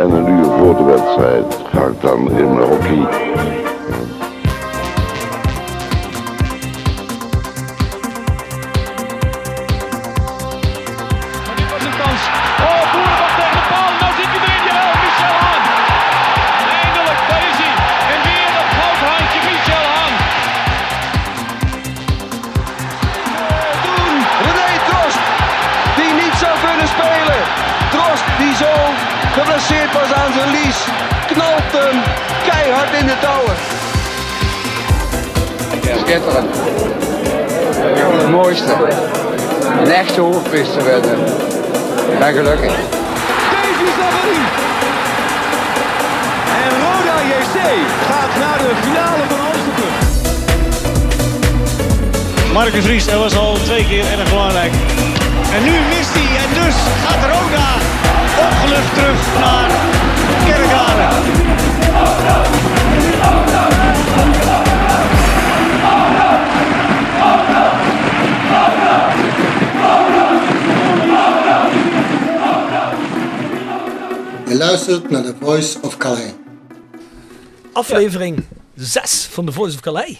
En een uur voor de wedstrijd ga ik dan in mijn hockey. Marcus Ries, dat was al twee keer erg belangrijk. En nu mist hij. En dus gaat Roda opgelucht terug naar Kerkrade. Je luistert naar The Voice of Calais. Aflevering 6 van The Voice of Calais.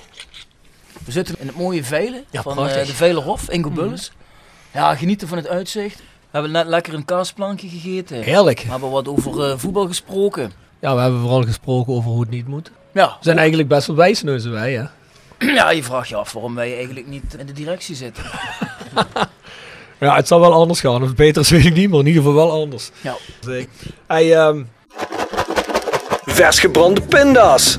We zitten in het mooie Velen Ja, van eh, de Velenhof, Ingo Bulles. Ja, genieten van het uitzicht. We hebben net lekker een kaasplankje gegeten. Heerlijk. We hebben wat over eh, voetbal gesproken. Ja, we hebben vooral gesproken over hoe het niet moet. Ja, We zijn eigenlijk best wel wijsneuzen wij, hè? ja, je vraagt je af waarom wij eigenlijk niet in de directie zitten. Ja, het zal wel anders gaan. Of het beter is, weet ik niet, maar in ieder geval wel anders. Ja. Zeker. Hij, ehm vers gebrande pinda's.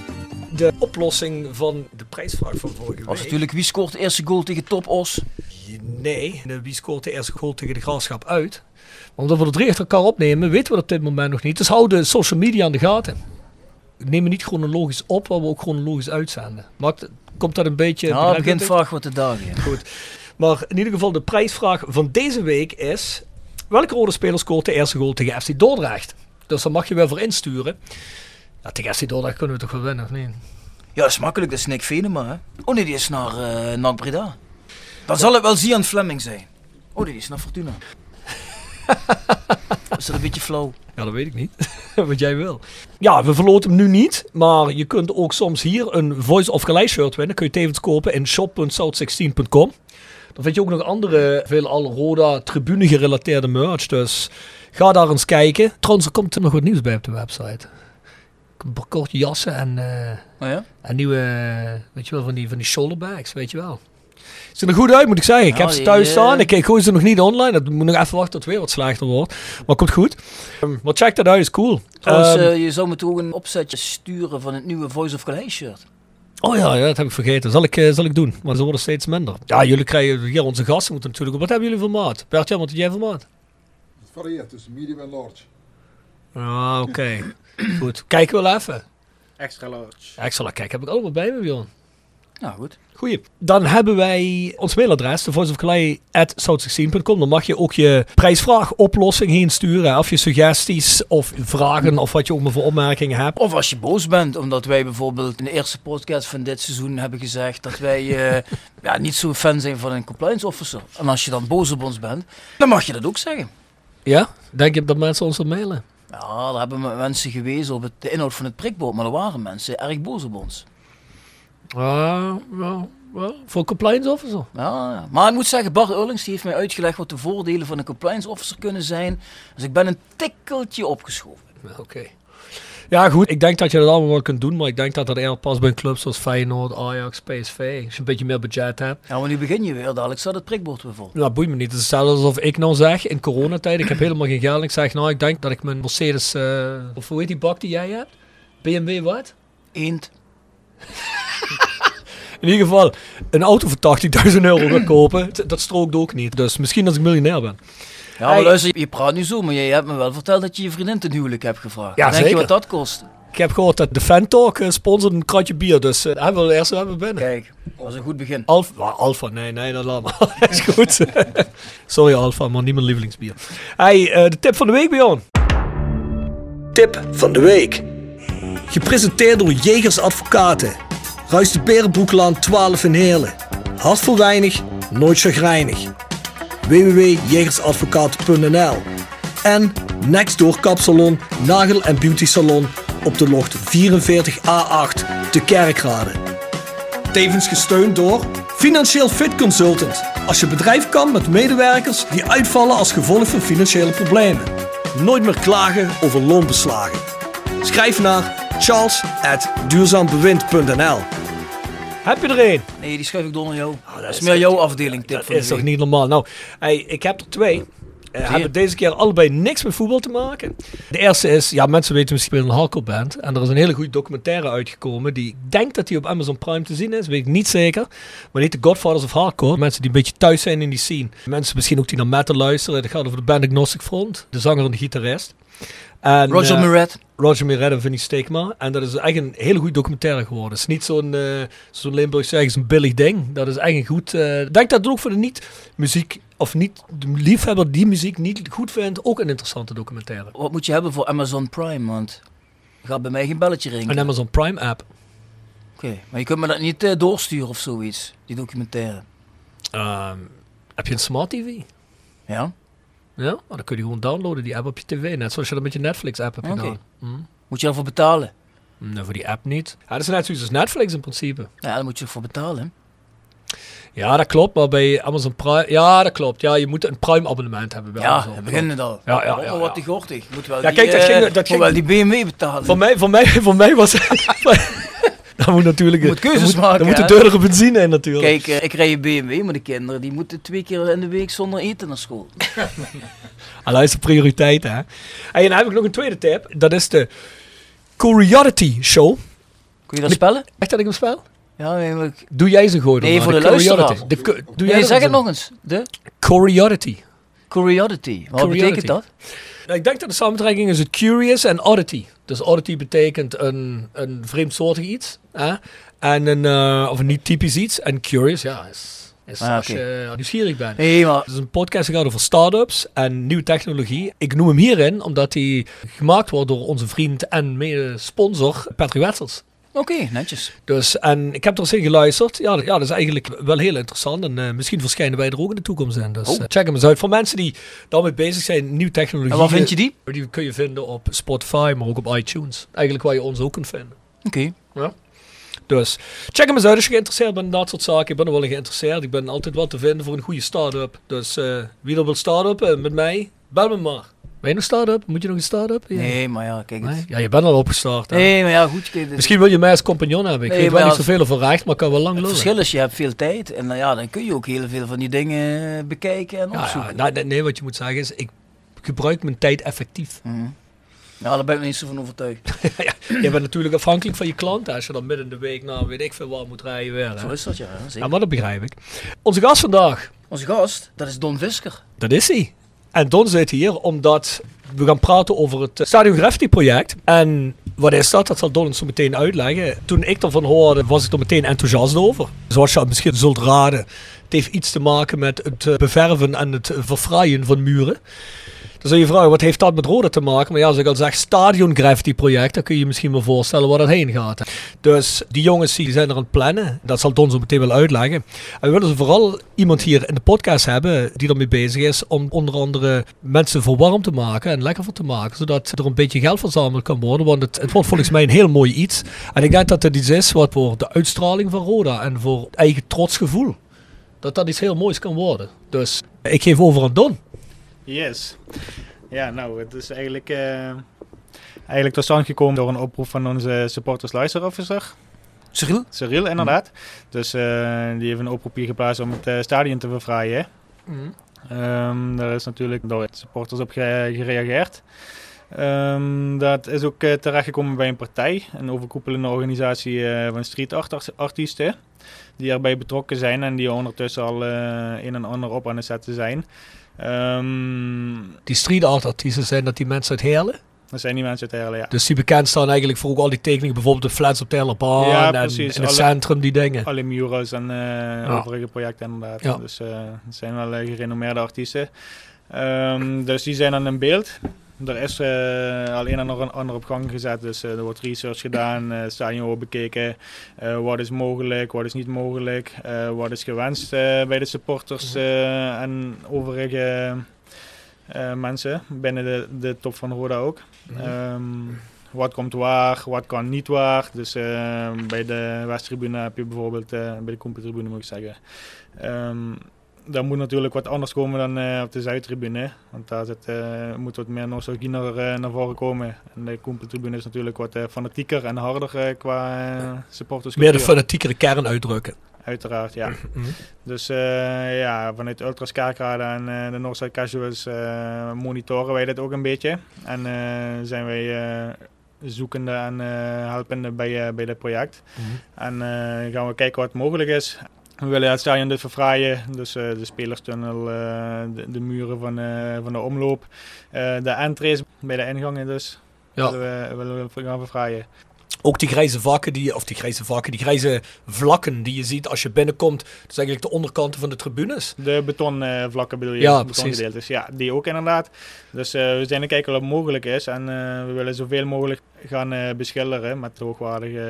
De oplossing van de prijsvraag van vorige Was natuurlijk wie scoort de eerste goal tegen Top Os. Nee, de- wie scoort de eerste goal tegen de graafschap uit? Maar omdat we er drie achter elkaar opnemen, weten we dat op dit moment nog niet. Dus hou de social media aan de gaten. We nemen niet chronologisch op, maar we ook chronologisch uitzenden. Maakt, komt dat een beetje... Ja, je begint vaag wat te dagen. Goed. Maar in ieder geval, de prijsvraag van deze week is... Welke rode speler scoort de eerste goal tegen FC Dordrecht? Dus daar mag je wel voor insturen. Ja, tegen FC Dordrecht kunnen we toch wel winnen, of niet? Ja, dat is makkelijk. Dat is Nick Venema, hè. Oh nee, die is naar eh NAC Breda. Dan zal het wel Zian Fleming zijn. Oh nee, die is naar Fortuna. is dat een beetje flauw? Ja, dat weet ik niet. Wat jij wil. Ja, we verloten hem nu niet. Maar je kunt ook soms hier een Voice of Calais shirt winnen. Kun je tevens kopen in shop.south16.com. Dan vind je ook nog andere, veel al Roda tribune gerelateerde merch. Dus ga daar eens kijken. Trouwens, er komt er nog wat nieuws bij op de website. Een kort jassen en, eh, Oh ja? en nieuwe, eh, weet je wel, van die, van die shoulderbags, weet je wel. Ziet er goed uit, moet ik zeggen. Ik heb ze die, thuis eh, staan. Ik, ik gooi ze nog niet online. Dat moet nog even wachten tot het weer wat slechter wordt. Maar komt goed. Um, maar check dat uit, is cool. Trouwens, Ehm, eh, je zou me toch een opzetje sturen van het nieuwe Voice of Calais shirt. oh ja, ja, dat heb ik vergeten. Zal ik, eh, zal ik doen. Maar ze worden steeds minder. Ja, jullie krijgen hier onze gasten moeten natuurlijk. Wat hebben jullie voor maat? Bertjan, wat heb jij voor maat? Het varieert tussen medium en large. Ah, oké. Goed. Kijken we wel even. Extra large. Zal er kijken. Heb ik allemaal bij me, Bjorn? Nou goed. Goeie. Dan hebben wij ons mailadres, thevoiceofcalais.south16.com. Dan mag je ook je prijsvraag oplossing heen sturen. Of je suggesties of vragen of wat je ook maar voor opmerkingen hebt. Of als je boos bent, omdat wij bijvoorbeeld in de eerste podcast van dit seizoen hebben gezegd dat wij eh, ja, niet zo fan zijn van een compliance officer. En als je dan boos op ons bent, dan mag je dat ook zeggen. Ja? Denk je dat mensen ons willen mailen? Ja, daar hebben me- mensen gewezen op het, de inhoud van het prikbord, maar er waren mensen erg boos op ons. Ah, wel, wel. Voor compliance officer? Ja, ja. maar ik moet zeggen, Bart Eurlings die heeft mij uitgelegd wat de voordelen van een compliance officer kunnen zijn. Dus ik ben een tikkeltje opgeschoven. Oké. Ja, goed. Ik denk dat je dat allemaal wel kunt doen, maar ik denk dat dat eerder past bij een club zoals Feyenoord, Ajax, PSV. Als je een beetje meer budget hebt. Ja, maar nu begin je weer, dadelijk staat het prikbord weer vol. Nou, boeit me niet. Het is hetzelfde alsof ik nou zeg in coronatijd, ik heb helemaal geen geld. Ik zeg, nou, ik denk dat ik mijn Mercedes, eh, of hoe heet die bak die jij hebt? BMW wat? Eend. In ieder geval, een auto voor 80.000 euro kopen, dat strookt ook niet. Dus misschien als ik miljonair ben. Ja, maar Hey. luister, je praat nu zo, maar jij hebt me wel verteld dat je je vriendin ten huwelijk hebt gevraagd. Ja, Denk je zeker. wat dat kost? Ik heb gehoord dat de Fantalk eh, sponsort een kratje bier, dus uh, hebben we het eerst hebben we binnen. Kijk, dat was een goed begin. Alfa, Alfa, nee, nee, dat laat maar. is goed. Sorry Alfa, maar niet mijn lievelingsbier. Hey, eh, de tip van de week, Bjorn. Tip van de week. Gepresenteerd door Jegers Advocaten. Ruist de Berenbroeklaan 12 in Heerlen. Hart voor weinig, nooit chagrijnig. www.jegersadvocaten.nl En Nextdoor Kapsalon, Nagel en Beauty Salon op de locht 44A8 te Kerkrade. Tevens gesteund door Financieel Fit Consultant. Als je bedrijf kan met medewerkers die uitvallen als gevolg van financiële problemen. Nooit meer klagen over loonbeslagen. Schrijf naar charles.duurzaambewind.nl Heb je er een? Nee, die schuif ik door naar jou. dat is is meer jouw afdeling tip Dat is toch niet normaal? Nou, hey, ik heb er twee. Eh, hebben deze keer allebei niks met voetbal te maken. De eerste is, ja, mensen weten misschien wel een hardcore band. En er is een hele goede documentaire uitgekomen. Die ik denk dat die op Amazon Prime te zien is. Weet ik niet zeker. Maar die heet The Godfathers of Hardcore. Mensen die een beetje thuis zijn in die scene. Mensen misschien ook die naar metal luisteren. Dat gaat over de band Agnostic Front. De zanger en de gitarist. En, Roger eh, Muret. Roger Miret en Vinnie Stegma. En dat is echt een hele goede documentaire geworden. Het is niet zo'n, eh zo'n Limburg zeggen, zo'n billig ding. Dat is echt een goed... eh, Ik denk dat het ook voor de niet-muziek, of niet de liefhebber die muziek niet goed vindt, ook een interessante documentaire. Wat moet je hebben voor Amazon Prime? Want gaat bij mij geen belletje ringen. Een Amazon Prime app. Oké, maar je kunt me dat niet eh, doorsturen of zoiets, die documentaire. Ehm, heb je een smart TV? Ja? Ja, dan kun je gewoon downloaden, die app op je tv. Net zoals je dat met je Netflix-app hebt gedaan. Hm. Moet je daarvoor betalen? Nou, voor die app niet. Ja, dat is net zoiets als Netflix in principe. Ja, daar moet je voor betalen. Ja, dat klopt. Maar bij Amazon Prime... Ja, dat klopt. Ja, je moet een Prime abonnement hebben bij Ja, Amazon. we beginnen het al. Ja, ja, Oh, ja, wat ja. die gortig. Je moet wel Ja, die, kijk, dat eh, ging- dat ging- wel die BMW betalen. Voor mij, voor mij, voor mij was Dan moet natuurlijk... Je moet keuzes dan moet, maken, Dan moet de duurdere benzine in natuurlijk. Kijk, eh, ik rij een BMW, maar de kinderen die moeten twee keer in de week zonder eten naar school. Ah, dat is de prioriteit, hè. En dan heb ik nog een tweede tip. Dat is de Curiosity Show. Kun je dat spellen? Echt dat ik hem spel? Ja, nee, maar ik- Doe jij ze gooien. Nee, voor de luisteraar. De, cu- doe Nee, jij zeg het nog eens. De Curiosity. Curiosity. Wat betekent dat? Nou, ik denk dat de samentrekking is het curious en oddity. Dus oddity betekent een, een vreemdsoortig iets. Hè? En een, eh, of een niet typisch iets. En curious, ja, is, is Ah, als je nieuwsgierig bent. Maar Het is een podcast die gaat over start-ups en nieuwe technologie. Ik noem hem hierin omdat hij gemaakt wordt door onze vriend en mede-sponsor Patrick Wetsels. Oké, netjes. Dus, en ik heb er eens in geluisterd. Ja, dat- ja, dat is eigenlijk wel heel interessant. En eh, misschien verschijnen wij er ook in de toekomst in. Dus Oh. eh, check hem eens uit. Voor mensen die daarmee bezig zijn, nieuwe technologie. En waar vind je die? Die kun je vinden op Spotify, maar ook op iTunes. Eigenlijk waar je ons ook kunt vinden. Oké. Dus check hem eens uit als je geïnteresseerd bent in dat soort zaken. Ik ben er wel in geïnteresseerd. Ik ben altijd wat te vinden voor een goede start-up. Dus eh, wie er wil start-up met mij, bel me maar. Ben je nog start-up? Moet je nog een start-up? Ja. Nee, maar ja, kijk het. Nee? Ja, je bent al opgestart. hè? Nee, maar ja, goed. Kijk, het- Misschien wil je mij als compagnon hebben. Ik Nee, weet wel niet zoveel over recht, maar ik kan wel lang Het lullen. verschil is, je hebt veel tijd. En dan, ja, dan kun je ook heel veel van die dingen eh, bekijken en Ja, opzoeken. ja, nou, nee, wat je moet zeggen is, ik gebruik mijn tijd effectief. Mhm. Ja, daar ben ik niet zo van overtuigd. je bent natuurlijk afhankelijk van je klanten. Als je dan midden in de week naar weet ik veel waar moet rijden weer. Zo is dat, ja. Zeker. Ja, maar dat begrijp ik. Onze gast vandaag, Onze gast, dat is Don Visker. dat is hij. En Don zit hier omdat We gaan praten over het Stadion Graffiti project. En wat is dat? Dat zal Don zo meteen uitleggen. Toen ik ervan hoorde, was ik er meteen enthousiast over. Zoals je misschien zult raden, het heeft iets te maken met het beverven en het verfraaien van muren. Dan zou je vragen, wat heeft dat met Roda te maken? Maar ja, als ik al zeg stadion graffiti project, dan kun je je misschien wel voorstellen waar dat heen gaat. Dus die jongens die zijn er aan het plannen. Dat zal Don zo meteen wel uitleggen. En we willen ze vooral iemand hier in de podcast hebben die ermee bezig is om onder andere mensen voor warm te maken en lekker voor te maken. Zodat er een beetje geld verzameld kan worden. Want het, het wordt volgens mij een heel mooi iets. En ik denk dat het iets is wat voor de uitstraling van Roda en voor eigen trotsgevoel, dat dat iets heel moois kan worden. Dus ik geef over aan Don. Yes. Ja, nou, het is eigenlijk, uh, eigenlijk tot stand gekomen door een oproep van onze supporters luisterofficer. Cyril? Cyril, inderdaad. Dus uh, die heeft een oproepje geplaatst om het uh, stadion te verfraaien. Mm. Um, daar is natuurlijk door supporters op gereageerd. Um, dat is ook uh, terechtgekomen bij een partij, een overkoepelende organisatie van street art artiesten, die erbij betrokken zijn en die ondertussen al een en ander op aan het zetten zijn. Um, die street art artiesten zijn dat die mensen uit Heerlen? Dat zijn die mensen uit Heerlen, ja. Dus die bekend staan eigenlijk voor ook al die tekeningen, bijvoorbeeld de flats op de Hellerbaan ja, en in het centrum, die dingen. Alle murals en uh, ja. overige projecten inderdaad. Ja. Dus uh, het zijn wel uh, gerenommeerde artiesten. Um, dus die zijn dan in beeld. Er is uh, al een en ander op gang gezet, dus uh, er wordt research gedaan, uh, stadion wordt bekeken, wat is mogelijk, wat is niet mogelijk, wat is gewenst bij de supporters en overige mensen binnen de, de top van Roda ook. Um, wat komt waar, wat kan niet waar. Dus bij de Westtribune heb je bijvoorbeeld, bij de Kompentribune moet ik zeggen. Um, daar moet natuurlijk wat anders komen dan uh, op de Zuidtribune. Want daar zit, uh, moet wat meer nostalgie naar, uh, naar voren komen. En de Koempeltribune is natuurlijk wat fanatieker en harder qua supporters. Meer de fanatiekere kern uitdrukken. Uiteraard, ja. Dus ja, vanuit Ultras Kerkrade en de Northside Casuals monitoren wij dit ook een beetje. En zijn wij zoekende en helpende bij, bij dit project. En gaan we kijken wat mogelijk is. We willen het stadion dit verfraaien, dus uh, de spelerstunnel, uh, de, de, muren van, uh, van de omloop, de entrees bij de ingangen dus, ja. willen, we, willen we gaan verfraaien. Ook die grijze vakken, die, of die grijze vakken, die grijze vlakken die je ziet als je binnenkomt. Dat is eigenlijk de onderkanten van de tribunes. De betonvlakken bedoel je? Ja, precies. Dus ja, die ook inderdaad. Dus we zijn aan het kijken wat mogelijk is. En we willen zoveel mogelijk gaan beschilderen met hoogwaardige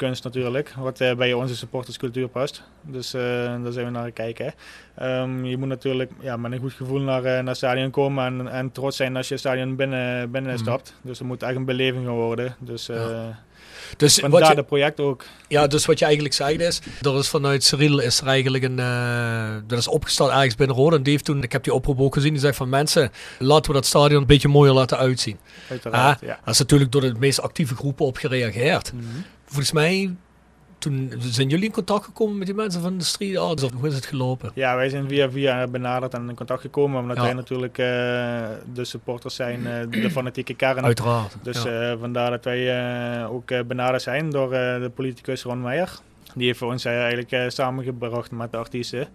kunst natuurlijk, wat uh, bij onze supporterscultuur past. Dus uh, daar zijn we naar kijken. Um, je moet natuurlijk ja, met een goed gevoel naar, uh, naar het stadion komen en, en trots zijn als je het stadion binnen, binnen mm. stapt. Dus het moet echt een beleving gaan worden. Dus, ja. Dus Vandaar wat je, project ook. Ja, dus wat je eigenlijk zegt is, er is vanuit Cyril is er eigenlijk een, uh, dat is opgestart ergens binnen Rode. En die heeft toen, ik heb die oproep ook gezien, die zegt van mensen, laten we dat stadion een beetje mooier laten uitzien. Uiteraard, uh, ja. Dat is natuurlijk door de meest actieve groepen op gereageerd. Mm -hmm. Volgens mij toen zijn jullie in contact gekomen met die mensen van de street arts? Of hoe is het gelopen? Ja, wij zijn via via benaderd en in contact gekomen. Omdat ja. wij natuurlijk uh, de supporters zijn, uh, de fanatieke kern. Uiteraard. Dus ja. uh, vandaar dat wij ook benaderd zijn door de politicus Ron Meijer. Die heeft voor ons eigenlijk samengebracht met de artiesten.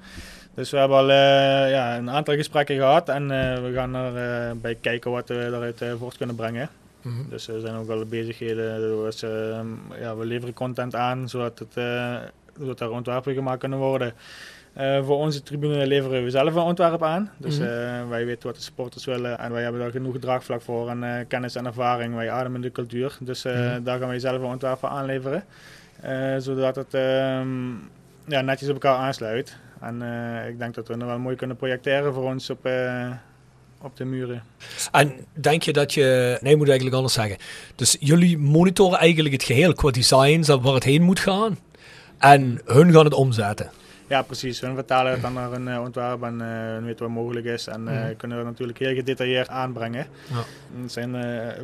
Dus we hebben al ja, een aantal gesprekken gehad en we gaan erbij kijken wat we eruit voort kunnen brengen. Mm -hmm. Dus er zijn ook al bezigheden. Dus, ja, we leveren content aan zodat, het, uh, zodat er ontwerpen gemaakt kunnen worden. Uh, voor onze tribune leveren we zelf een ontwerp aan. Dus mm -hmm. wij weten wat de supporters willen en wij hebben daar genoeg draagvlak voor en kennis en ervaring. Wij ademen de cultuur. Dus mm -hmm. daar gaan wij zelf een ontwerp aanleveren. zodat het um, ja, netjes op elkaar aansluit. En ik denk dat we nog wel mooi kunnen projecteren voor ons op op de muren. En denk je dat je, nee, moet eigenlijk anders zeggen. Dus jullie monitoren eigenlijk het geheel qua designs waar het heen moet gaan. En hun gaan het omzetten. Ja, precies. We vertalen het dan naar een uh, ontwerp en uh, weten wat mogelijk is. En uh, mm. kunnen we natuurlijk heel gedetailleerd aanbrengen. Ja. Het zijn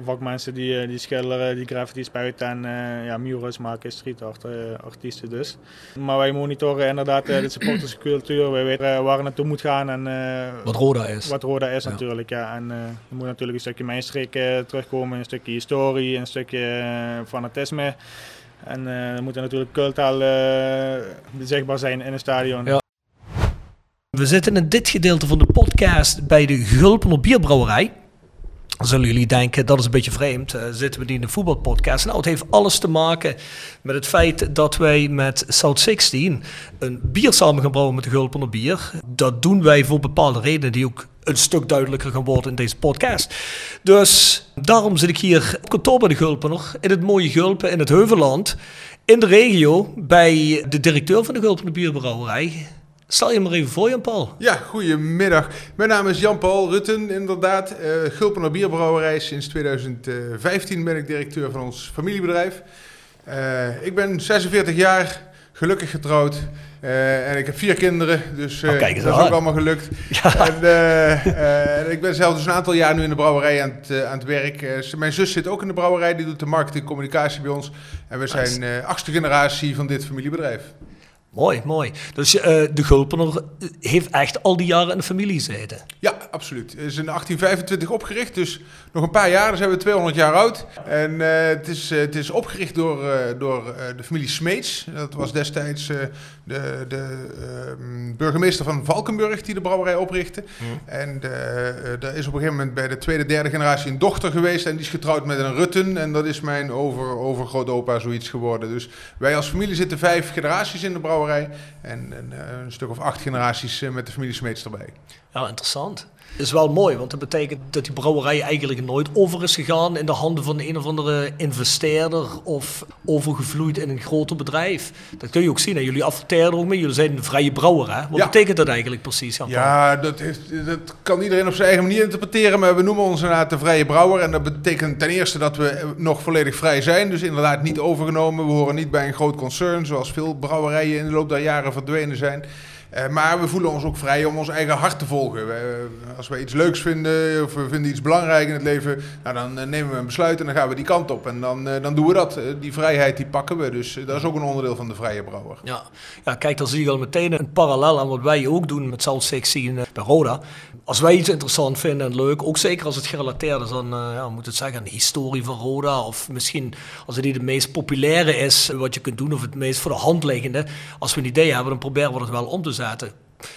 vakmensen die, die schilderen, die graffiti spuiten en ja, murals maken, street art artiesten dus. Maar wij monitoren inderdaad de supporterscultuur. Wij weten waar het naartoe moet gaan. En, wat Roda is. Wat Roda is ja. natuurlijk, ja. En er moet natuurlijk een stukje mijnstreek terugkomen, een stukje historie, een stukje fanatisme. En uh, er moet natuurlijk cultaal uh, zichtbaar zijn in het stadion. Ja. We zitten in dit gedeelte van de podcast bij de Gulpener Bierbrouwerij. Zullen jullie denken, dat is een beetje vreemd. Uh, zitten we niet in de voetbalpodcast? Nou, het heeft alles te maken met het feit dat wij met South 16 een bier samen gaan brouwen met de Gulpener Bier. Dat doen wij voor bepaalde redenen die ook een stuk duidelijker gaan worden in deze podcast. Dus daarom zit ik hier op kantoor bij de Gulpener, in het mooie Gulpen, in het Heuvelland, in de regio, bij de directeur van de Gulpener Bierbrouwerij. Stel je maar even voor, Jan-Paul. Ja, goedemiddag. Mijn naam is Jan-Paul Rutten, inderdaad. Uh, Gulpener Bierbrouwerij. Sinds 2015 ben ik directeur van ons familiebedrijf. Uh, ik ben 46 jaar, gelukkig getrouwd. Uh, en ik heb vier kinderen, dus uh, dat is ook allemaal gelukt. Ja. En, uh, ik ben zelf dus een aantal jaar nu in de brouwerij aan het, aan het werk. mijn zus zit ook in de brouwerij, die doet de marketing en communicatie bij ons. En we zijn achtste generatie van dit familiebedrijf. Mooi, mooi. Dus uh, de Gulpener heeft echt al die jaren in de familie gezeten? Ja, absoluut. Het is in 1825 opgericht, dus nog een paar jaar, dan zijn we 200 jaar oud. En uh, het, is, uh, het is opgericht door, door de familie Smeets. Dat was destijds de, de ehm, burgemeester van Valkenburg die de brouwerij oprichtte. Hmm. En daar is op een gegeven moment bij de tweede, derde generatie een dochter geweest. En die is getrouwd met een Rutten. En dat is mijn over, overgrootopa zoiets geworden. Dus wij als familie zitten vijf generaties in de brouwerij. En, en eh, een stuk of acht generaties eh, met de familie Smeets erbij. Ja, interessant. Dat is wel mooi, want dat betekent dat die brouwerij eigenlijk nooit over is gegaan in de handen van een of andere investeerder of overgevloeid in een groter bedrijf. Dat kun je ook zien. Hè? Jullie adverteren ook mee, jullie zijn een vrije brouwer. Hè? Wat betekent dat eigenlijk precies? Jan ja, dat, heeft, dat kan iedereen op zijn eigen manier interpreteren, maar we noemen ons inderdaad de vrije brouwer. En dat betekent ten eerste dat we nog volledig vrij zijn, dus inderdaad niet overgenomen. We horen niet bij een groot concern, zoals veel brouwerijen in de loop der jaren verdwenen zijn. Uh, maar we voelen ons ook vrij om ons eigen hart te volgen. We, als we iets leuks vinden of we vinden iets belangrijk in het leven, nou, dan uh, nemen we een besluit en dan gaan we die kant op. En dan, dan doen we dat. die vrijheid die pakken we. Dus dat is ook een onderdeel van de vrije brouwer. Ja, ja kijk, dan zie je al meteen een parallel aan wat wij ook doen met South 16 bij Roda. Als wij iets interessant vinden en leuk, ook zeker als het gerelateerd is aan, ja, moet het zeggen, de historie van Roda. Of misschien als het niet het meest populaire is wat je kunt doen of het meest voor de hand liggende. Als we een idee hebben, dan proberen we het wel om te zetten.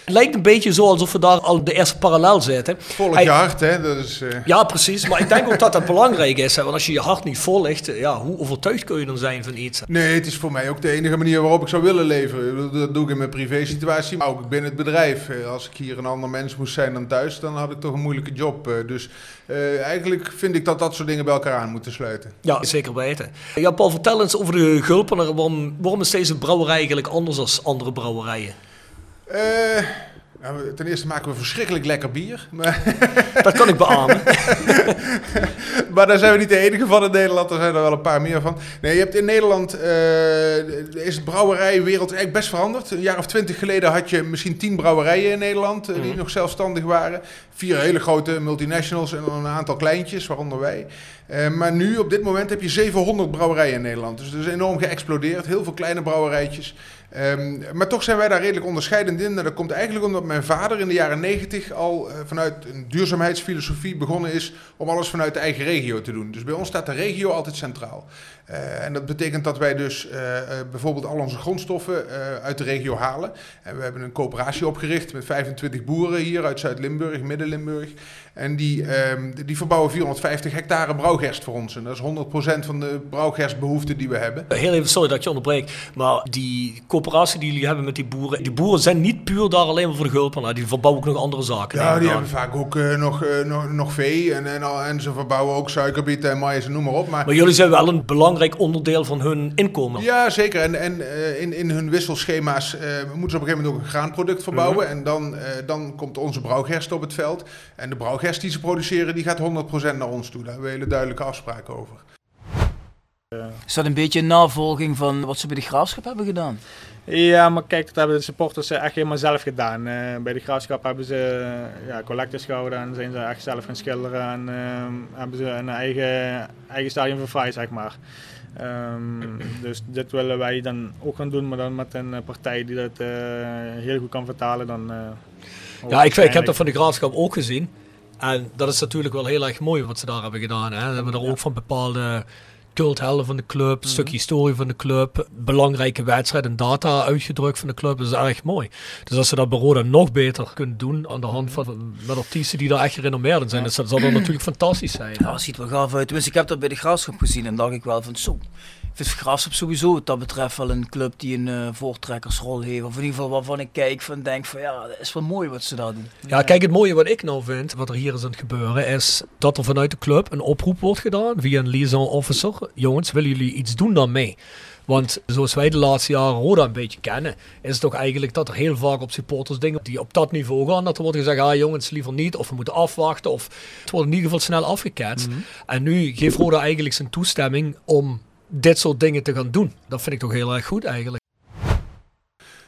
Het lijkt een beetje zo alsof we daar al de eerste parallel zitten. Volg je hart, hè? Dat is, uh... Ja, precies. Maar ik denk ook dat dat belangrijk is. Hè? Want als je je hart niet volgt, ja, hoe overtuigd kun je dan zijn van iets? Nee, het is voor mij ook de enige manier waarop ik zou willen leven. Dat doe ik in mijn privé-situatie, maar ook binnen het bedrijf. Eh, als ik hier een ander mens moest zijn dan thuis, dan had ik toch een moeilijke job. Eh, dus uh, eigenlijk vind ik dat dat soort dingen bij elkaar aan moeten sluiten. Ja, zeker weten. Ja, Paul, vertel eens over de Gulpener. Waarom, waarom is deze brouwerij eigenlijk anders dan andere brouwerijen? Uh, nou, ten eerste maken we verschrikkelijk lekker bier. Dat kan ik beamen. maar daar zijn we niet de enige van in Nederland. Er zijn er wel een paar meer van. Nee, je hebt in Nederland uh, is het brouwerijwereld eigenlijk best veranderd. Een jaar of twintig geleden had je misschien tien brouwerijen in Nederland uh, die mhm. nog zelfstandig waren. Vier hele grote multinationals en een aantal kleintjes, waaronder wij. Uh, maar nu, op dit moment, heb je 700 brouwerijen in Nederland. Dus dat is enorm geëxplodeerd. Heel veel kleine brouwerijtjes. Um, maar toch zijn wij daar redelijk onderscheidend in. Dat komt eigenlijk omdat mijn vader in de jaren 90 al uh, vanuit een duurzaamheidsfilosofie begonnen is om alles vanuit de eigen regio te doen. Dus bij ons staat de regio altijd centraal. Uh, en dat betekent dat wij dus bijvoorbeeld al onze grondstoffen uit de regio halen. En we hebben een coöperatie opgericht met 25 boeren hier uit Zuid-Limburg, Midden-Limburg. En die, um, die verbouwen 450 hectare brouwgerst voor ons. En dat is 100% van de brouwgerstbehoeften die we hebben. Heel even, sorry dat ik je onderbreek. Maar die coöperatie die jullie hebben met die boeren, die boeren zijn niet puur daar alleen maar voor de gulpen. Die verbouwen ook nog andere zaken. Ja, die hebben vaak ook uh, nog, uh, nog, nog vee en, en, en, ze verbouwen ook suikerbieten en maïs en noem maar op. Maar, maar jullie zijn wel een belangrijk onderdeel van hun inkomen. Ja, zeker. En, en uh, in, in hun wisselschema's moeten ze op een gegeven moment ook een graanproduct verbouwen. Mm -hmm. En dan, dan komt onze brouwgerst op het veld. En de brouwgerst die ze produceren, die gaat 100% naar ons toe. Daar hebben we hele duidelijke afspraken over. Is dat een beetje een navolging van wat ze bij de graafschap hebben gedaan? Ja, maar kijk, dat hebben de supporters echt helemaal zelf gedaan. Uh, bij de graafschap hebben ze uh, ja, collectors gehouden en zijn ze echt zelf gaan schilderen. En uh, hebben ze een eigen, eigen stadion voor vrij, zeg maar. Um, dus dit willen wij dan ook gaan doen, maar dan met een partij die dat heel goed kan vertalen. Dan, ja, ik, ik heb dat van de graafschap ook gezien. En dat is natuurlijk wel heel erg mooi wat ze daar hebben gedaan. Hè. Ze hebben er ook van bepaalde culthelden van de club, een stukje historie van de club, belangrijke wedstrijden en data uitgedrukt van de club. Dat is erg mooi. Dus als ze dat bij Roda nog beter kunnen doen aan de hand van met artiesten die daar echt gerenommeerd zijn, dat zal dat natuurlijk fantastisch zijn. Ja, dat ziet er wel gaaf uit. Ik heb dat bij de Graafschap gezien en dacht ik wel van zo. Vind Graafschap sowieso wat dat betreft wel een club die een eh, voortrekkersrol heeft. Of in ieder geval waarvan ik kijk van denk van ja, dat is wel mooi wat ze daar doen. Ja, kijk, het mooie wat ik nou vind, wat er hier is aan het gebeuren, is dat er vanuit de club een oproep wordt gedaan via een liaison officer. Jongens, willen jullie iets doen daarmee? Want zoals wij de laatste jaren Roda een beetje kennen, is het toch eigenlijk dat er heel vaak op supporters dingen die op dat niveau gaan, dat er wordt gezegd, ah jongens, liever niet, of we moeten afwachten, of het wordt in ieder geval snel afgeketst. En nu geeft Roda eigenlijk zijn toestemming om dit soort dingen te gaan doen. Dat vind ik toch heel erg goed eigenlijk.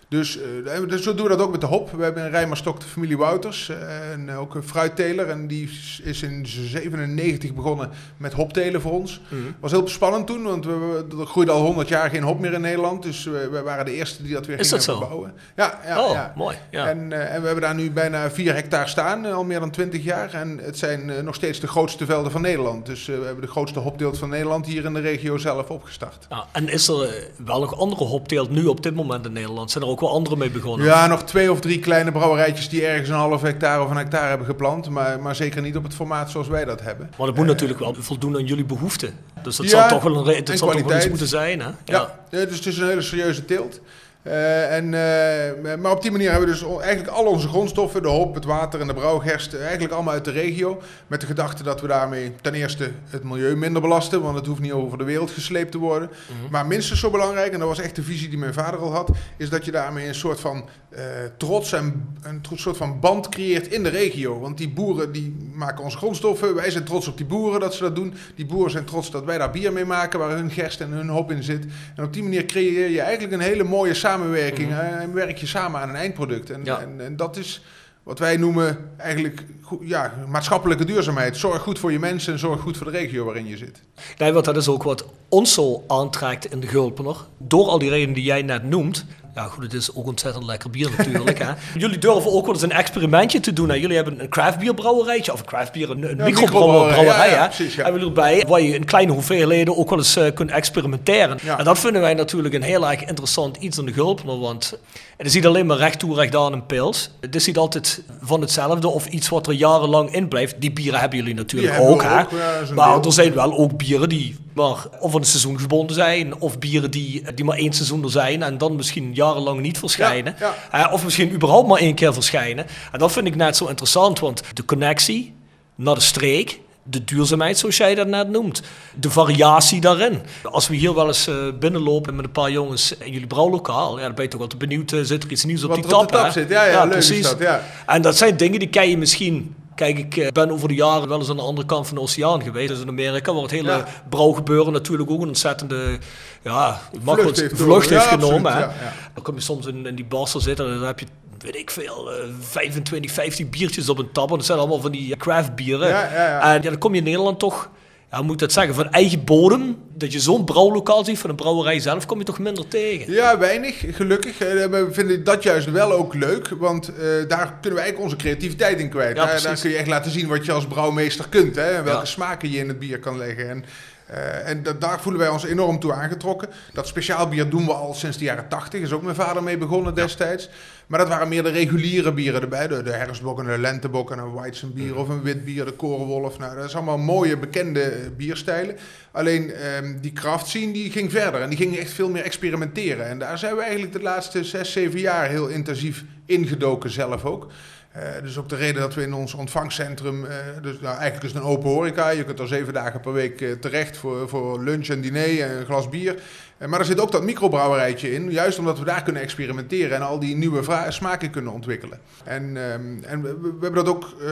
Dus, eh, dus zo doen we dat ook met de hop. We hebben in Rijmerstok de familie Wouters, eh, en ook een fruitteler. En die is in 97 begonnen met hoptelen voor ons. Mhm. was heel spannend toen, want we, er groeide al 100 jaar geen hop meer in Nederland. Dus we, we waren de eerste die dat weer Is gingen dat zo? verbouwen. Ja, ja, Oh, ja. mooi, ja. En, eh, en we hebben daar nu bijna 4 hectare staan, al meer dan 20 jaar. En het zijn nog steeds de grootste velden van Nederland. Dus we hebben de grootste hopteelt van Nederland hier in de regio zelf opgestart. Ja, en is er wel nog andere hopteelt nu op dit moment in Nederland? Zijn er ook wel andere mee begonnen? Ja, nog twee of drie kleine brouwerijtjes die ergens een half hectare of een hectare hebben geplant. Maar, maar zeker niet op het formaat zoals wij dat hebben. Maar dat moet natuurlijk wel voldoen aan jullie behoeften. Dus dat Ja, zal toch wel, een, dat zal toch wel iets moeten zijn, hè? Ja, ja, dus het is een hele serieuze teelt. Eh, en, eh, maar op die manier hebben we dus eigenlijk al onze grondstoffen, de hop, het water en de brouwgerst, eigenlijk allemaal uit de regio. Met de gedachte dat we daarmee ten eerste het milieu minder belasten, want het hoeft niet over de wereld gesleept te worden. Maar minstens zo belangrijk, en dat was echt de visie die mijn vader al had, is dat je daarmee een soort van eh, trots en een soort van band creëert in de regio. Want die boeren die maken onze grondstoffen, wij zijn trots op die boeren dat ze dat doen. Die boeren zijn trots dat wij daar bier mee maken, waar hun gerst en hun hop in zit. En op die manier creëer je eigenlijk een hele mooie samenwerking eh, en werk je samen aan een eindproduct. En, Ja. en, en dat is wat wij noemen eigenlijk ja, maatschappelijke duurzaamheid. Zorg goed voor je mensen en zorg goed voor de regio waarin je zit. Nee, want dat is ook wat ons zo aantrekt in de Gulpener. Door al die redenen die jij net noemt. Ja, goed, het is ook ontzettend lekker bier natuurlijk. hè. Jullie durven ook wel eens een experimentje te doen. Hè. Jullie hebben een craftbierbrouwerijtje, of een craftbier, een, een Ja, microbrouwerij, ja, precies, ja. Hebben we erbij, waar je in kleine hoeveelheden ook wel eens eh, kunt experimenteren. Ja. En dat vinden wij natuurlijk een heel erg interessant iets aan de Gulpener, want het is niet alleen maar recht toe, recht aan een pils. Het is niet altijd van hetzelfde of iets wat er jarenlang in blijft. Die bieren hebben jullie natuurlijk hebben ook, hè. ja, maar deel. er zijn wel ook bieren die maar of een seizoen gebonden zijn, of bieren die, die maar één seizoen er zijn en dan misschien jarenlang niet verschijnen. Ja, of misschien überhaupt maar één keer verschijnen. En dat vind ik net zo interessant, want de connectie naar de streek, de duurzaamheid zoals jij dat net noemt, de variatie daarin. Als we hier wel eens eh, binnenlopen met een paar jongens in jullie brouwlokaal, ja, dan ben je toch altijd benieuwd, eh, zit er iets nieuws op Wat die er op tap? de tap zit. Ja, ja, leuk dat, ja. En dat zijn dingen die ken je misschien. Kijk, ik eh, ben over de jaren wel eens aan de andere kant van de oceaan geweest. Dus in Amerika, waar het hele Ja. brouwgebeuren natuurlijk ook een ontzettende ja, Vlucht heeft vlucht door. heeft Ja, genomen. absoluut, ja. Dan kom je soms in, in die bars te zitten en dan heb je, weet ik veel, eh 25, 50 biertjes op een tab. En dat zijn allemaal van die eh, craft bieren. Ja, ja, ja. En ja, dan kom je in Nederland toch, ja, moet dat zeggen, van eigen bodem. Dat je zo'n brouwlokaal ziet van een brouwerij zelf, kom je toch minder tegen. Ja, weinig, gelukkig. Eh, We vinden dat juist wel ook leuk, want eh, daar kunnen we eigenlijk onze creativiteit in kwijt. Ja, daar, daar kun je echt laten zien wat je als brouwmeester kunt, hè, en welke smaken je in het bier kan leggen. En, eh, en da- daar voelen wij ons enorm toe aangetrokken. Dat speciaal bier doen we al sinds de jaren 80, is ook mijn vader mee begonnen destijds. Maar dat waren meer de reguliere bieren erbij, de, de herfstbok en de lentebok en een Weizenbier of een wit bier, de korenwolf. Nou, dat is allemaal mooie, bekende eh, bierstijlen. Alleen ehm, die craft scene die ging verder en die ging echt veel meer experimenteren. En daar zijn we eigenlijk de laatste zes, zeven jaar heel intensief ingedoken zelf ook. Eh, dus ook de reden dat we in ons ontvangcentrum, eh, dus nou, eigenlijk is het een open horeca. Je kunt er zeven dagen per week terecht voor, voor lunch en diner en een glas bier. Eh, maar er zit ook dat microbrouwerijtje in, juist omdat we daar kunnen experimenteren en al die nieuwe smaken kunnen ontwikkelen. En, ehm, en we, we hebben dat ook eh,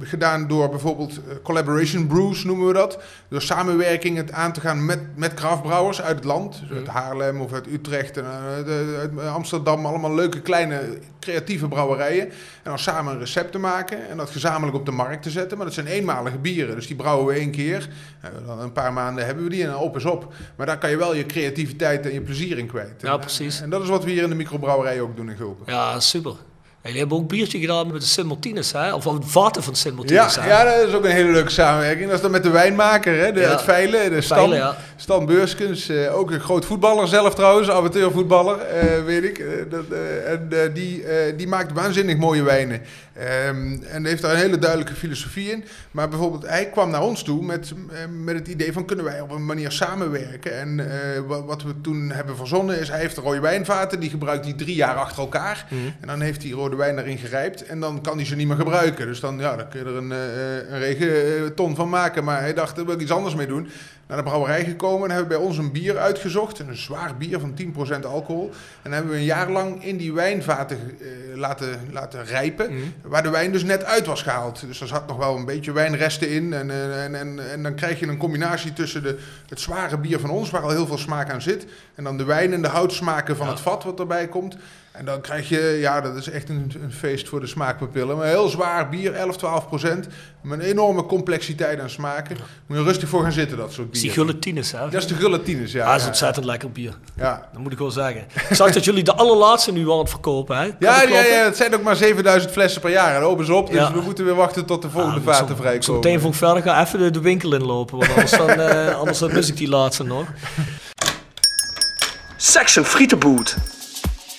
gedaan door bijvoorbeeld eh, collaboration brews noemen we dat. Door samenwerking het aan te gaan met, met craftbrouwers uit het land. Dus uit Haarlem of uit Utrecht en uit Amsterdam. Allemaal leuke kleine creatieve brouwerijen. En dan samen een recept te maken en dat gezamenlijk op de markt te zetten. Maar dat zijn eenmalige bieren, dus die brouwen we één keer. Dan een paar maanden hebben we die en dan op is op. Maar daar kan je wel je creativiteit en je plezier in kwijt. Ja, En, precies. En dat is wat we hier in de microbrouwerij ook doen in Gulpen. Ja, super. Jullie hebben ook een biertje gedaan met de Sint Martinus, hè? Of het vaten van Sint Ja, Martinus, hè? ja, dat is ook een hele leuke samenwerking. Dat is dan met de wijnmaker, hè? De, Ja. het Veilen, de Stan, Veilen, ja. Stan Beurskens. eh, ook een groot voetballer zelf trouwens, amateurvoetballer, eh, weet ik. Eh, dat, en die, die maakt waanzinnig mooie wijnen. Ehm, en heeft daar een hele duidelijke filosofie in. Maar bijvoorbeeld, hij kwam naar ons toe met, eh, met het idee van... kunnen wij op een manier samenwerken? En eh, wat, wat we toen hebben verzonnen is... hij heeft rode wijnvaten, die gebruikt hij drie jaar achter elkaar. En dan heeft hij rode wijn erin gerijpt en dan kan hij ze niet meer gebruiken. Dus dan, ja, dan kun je er een, eh, een regenton van maken. Maar hij dacht, daar wil ik iets anders mee doen. Naar de brouwerij gekomen en hebben we bij ons een bier uitgezocht. Een zwaar bier van 10% alcohol. En hebben we een jaar lang in die wijnvaten eh, laten, laten rijpen. Waar de wijn dus net uit was gehaald. Dus er zat nog wel een beetje wijnresten in. En, eh, en, en, en dan krijg je een combinatie tussen de, het zware bier van ons, waar al heel veel smaak aan zit. En dan de wijn en de houtsmaken van het vat wat erbij komt. En dan krijg je, ja, dat is echt een, een feest voor de smaakpapillen. Maar heel zwaar bier, 11, 12 procent. Met een enorme complexiteit aan smaken. Moet je rustig voor gaan zitten, dat soort is bier. die Gulletines, hè? Dat is de gulletines, ja. Ja, dat is ja, ontzettend lekker bier. Ja. Dat moet ik wel zeggen. Ik zag dat jullie de allerlaatste nu aan het verkopen, hè? Kan Ja, dat ja, ja, het zijn ook maar 7000 flessen per jaar. En open ze op, dus Ja. we moeten weer wachten tot de volgende Ah, vaten vrijkomen. Zo meteen ik verder ga even de, de winkel inlopen, want anders dan, eh, anders dan mis ik die laatste nog. Section Frietenboot.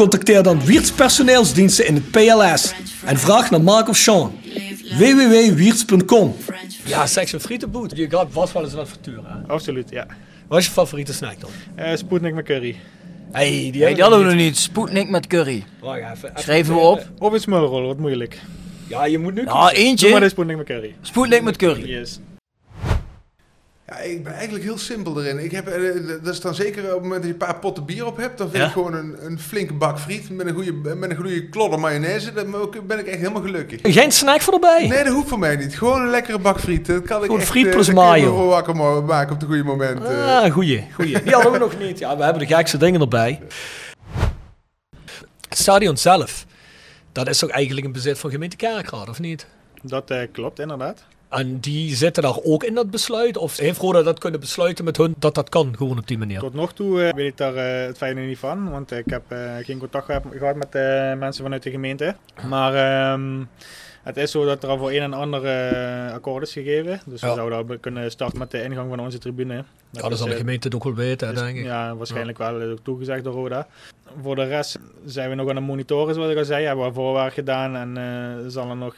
Contacteer dan Wiertz Personeelsdiensten in het PLS en vraag naar Mark of Sean. www.wiertz.com Ja, seks en frietenboet. Je gaat vast wel eens een advertuur, hè? Absoluut, ja. Wat is je favoriete snack dan? Eh Sputnik met curry. Hey, die, Nee, die hadden we nog niet. Sputnik met curry. Wacht even. even Schrijven we op. Of een smulrol, wat moeilijk. Ja, je moet nu Ja, Doe maar eentje. de Sputnik met curry. Sputnik met curry. Yes. Ja, ik ben eigenlijk heel simpel erin. Ik heb, eh, dat is dan zeker op het moment dat je een paar potten bier op hebt, dan vind Ja? ik gewoon een, een flinke bak friet met een goede, met een goede klodder mayonaise. Dan ben ik echt helemaal gelukkig. Geen snack voor erbij? Nee, dat hoeft voor mij niet. Gewoon een lekkere bak friet. Dat kan ik echt, friet eh, plus me mayo. wakker maken op het goede moment. eh. Ah, goeie, goeie. Die hadden we nog niet. Ja, we hebben de gekste dingen erbij. Het stadion zelf, dat is toch eigenlijk een bezit van gemeente Kerkrade, of niet? Dat eh, klopt, inderdaad. En die zitten daar ook in dat besluit? Of heeft Roda dat kunnen besluiten met hun dat dat kan, gewoon op die manier? Tot nog toe eh, weet ik daar eh, het fijne niet van, want ik heb eh, geen contact gehad, met mensen vanuit de gemeente. Maar ehm, het is zo dat er al voor een en ander eh, akkoord is gegeven. Dus Ja. we zouden kunnen starten met de ingang van onze tribune. Ja, dat zal de eh, gemeente het ook wel weten, is- denk ik. Ja, waarschijnlijk wel eh, ook toegezegd door Roda. Voor de rest zijn we nog aan het monitoren, zoals ik al zei. Hebben we voorwerk gedaan en zal er nog,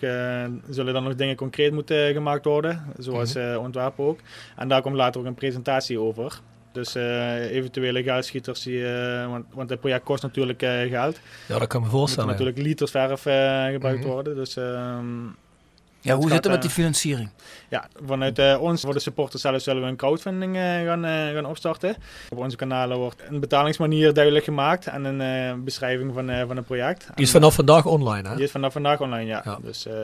zullen er nog dingen concreet moeten gemaakt worden, zoals ontwerpen ook. En daar komt later ook een presentatie over. Dus eh, eventuele geldschieters, die, eh, want, want het project kost natuurlijk eh, geld. Ja, dat kan me Er voorstellen. moeten natuurlijk liters verf gebruikt Mhm. worden. Dus, ehm, Ja, hoe het zit het met die financiering? ja, vanuit ons, voor de supporters zelf, zullen we een crowdfunding gaan, gaan opstarten. Op onze kanalen wordt een betalingsmanier duidelijk gemaakt en een eh, beschrijving van, eh, van het project. Die is vanaf vandaag online, hè? Die is vanaf vandaag online, ja. Ja. Dus eh,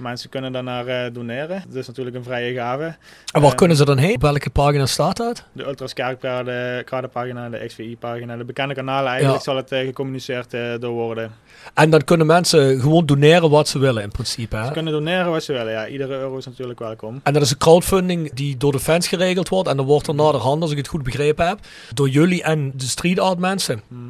mensen kunnen daarnaar eh doneren. Dat is natuurlijk een vrije gave. En waar Eh, kunnen ze dan heen? Op welke pagina staat dat? De Ultras Kerkrade-pagina, de XVI-pagina, de bekende kanalen eigenlijk Ja. zal het eh, gecommuniceerd door worden. En dan kunnen mensen gewoon doneren wat ze willen in principe, hè? Ze kunnen doneren wat ze willen, ja. Iedere euro is natuurlijk welkom. En dat is een crowdfunding die door de fans geregeld wordt. En dan wordt er naderhand, als ik het goed begrepen heb, door jullie en de street art mensen, Mhm.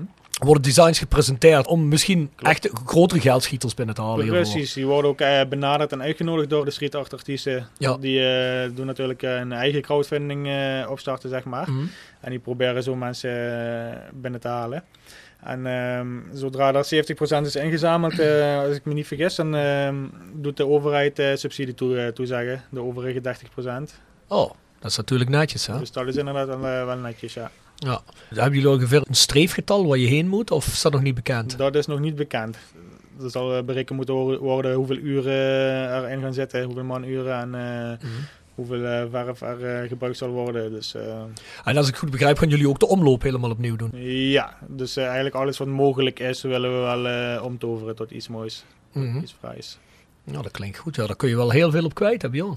Worden designs gepresenteerd om misschien echt grotere geldschieters binnen te halen. hiervoor. Precies, die worden ook eh, benaderd en uitgenodigd door de street art artiesten. Ja. Die eh, doen natuurlijk eh, een eigen crowdfunding eh, opstarten, zeg maar. Mhm. En die proberen zo mensen eh, binnen te halen. En ehm, zodra er 70% is ingezameld, eh, als ik me niet vergis, dan ehm, doet de overheid eh, subsidie toe, eh, toezeggen. De overige 30%. Oh, dat is natuurlijk netjes, hè? Dus dat is inderdaad wel, eh, wel netjes, ja. Ja. Hebben jullie ongeveer een streefgetal waar je heen moet, of is dat nog niet bekend? Dat is nog niet bekend. Er zal eh, berekend moeten wo- worden hoeveel uren erin gaan zitten, hoeveel manuren en eh, hoeveel eh, verf er eh, gebruikt zal worden. Dus eh, En als ik goed begrijp, gaan jullie ook de omloop helemaal opnieuw doen. ja, dus eh, eigenlijk alles wat mogelijk is, willen we wel eh, omtoveren tot iets moois. Mhm. Iets prijs. Nou, dat klinkt goed. Ja, daar kun je wel heel veel op kwijt hebben, joh.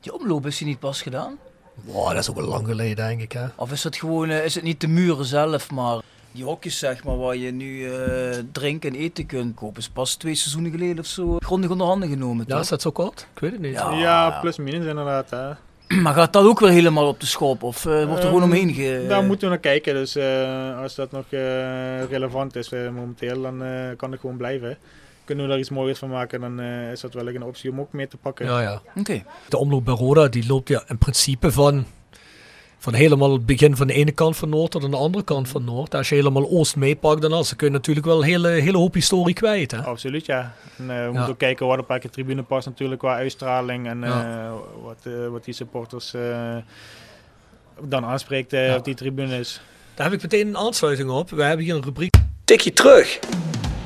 Die omloop is die niet pas gedaan? Wow, dat is ook al lang geleden, denk ik. Hè? Of is het gewoon, eh, is het niet de muren zelf, maar die hokjes zeg maar, waar je nu eh, drinken en eten kunt kopen, is pas twee seizoenen geleden of zo grondig onder handen genomen. Ja, toch? is dat zo kort? Ik weet het niet. Ja. Ja, plus minus inderdaad. Hè. Maar gaat dat ook weer helemaal op de schop? Of eh, wordt er gewoon Ehm, omheen ge... Daar moeten we naar kijken. Dus eh, als dat nog eh, relevant is momenteel, dan kan het gewoon blijven. Kunnen we daar iets moois van maken, dan eh, is dat wel een optie om ook mee te pakken. Ja, ja. Oké. De omloop bij Roda die loopt ja in principe van, van helemaal het begin van de ene kant van Noord tot aan de andere kant van Noord. Als je helemaal Oost meepakt, dan, als, dan kun je natuurlijk wel een hele, hele hoop historie kwijt. Hè? Absoluut, ja. En, eh, we Ja. moeten ook kijken wat op elke tribune past natuurlijk qua uitstraling en Ja. eh, wat, eh, wat die supporters eh, dan aanspreekt eh, Ja. op die tribunes. Daar heb ik meteen een aansluiting op. We hebben hier een rubriek. Tikje terug.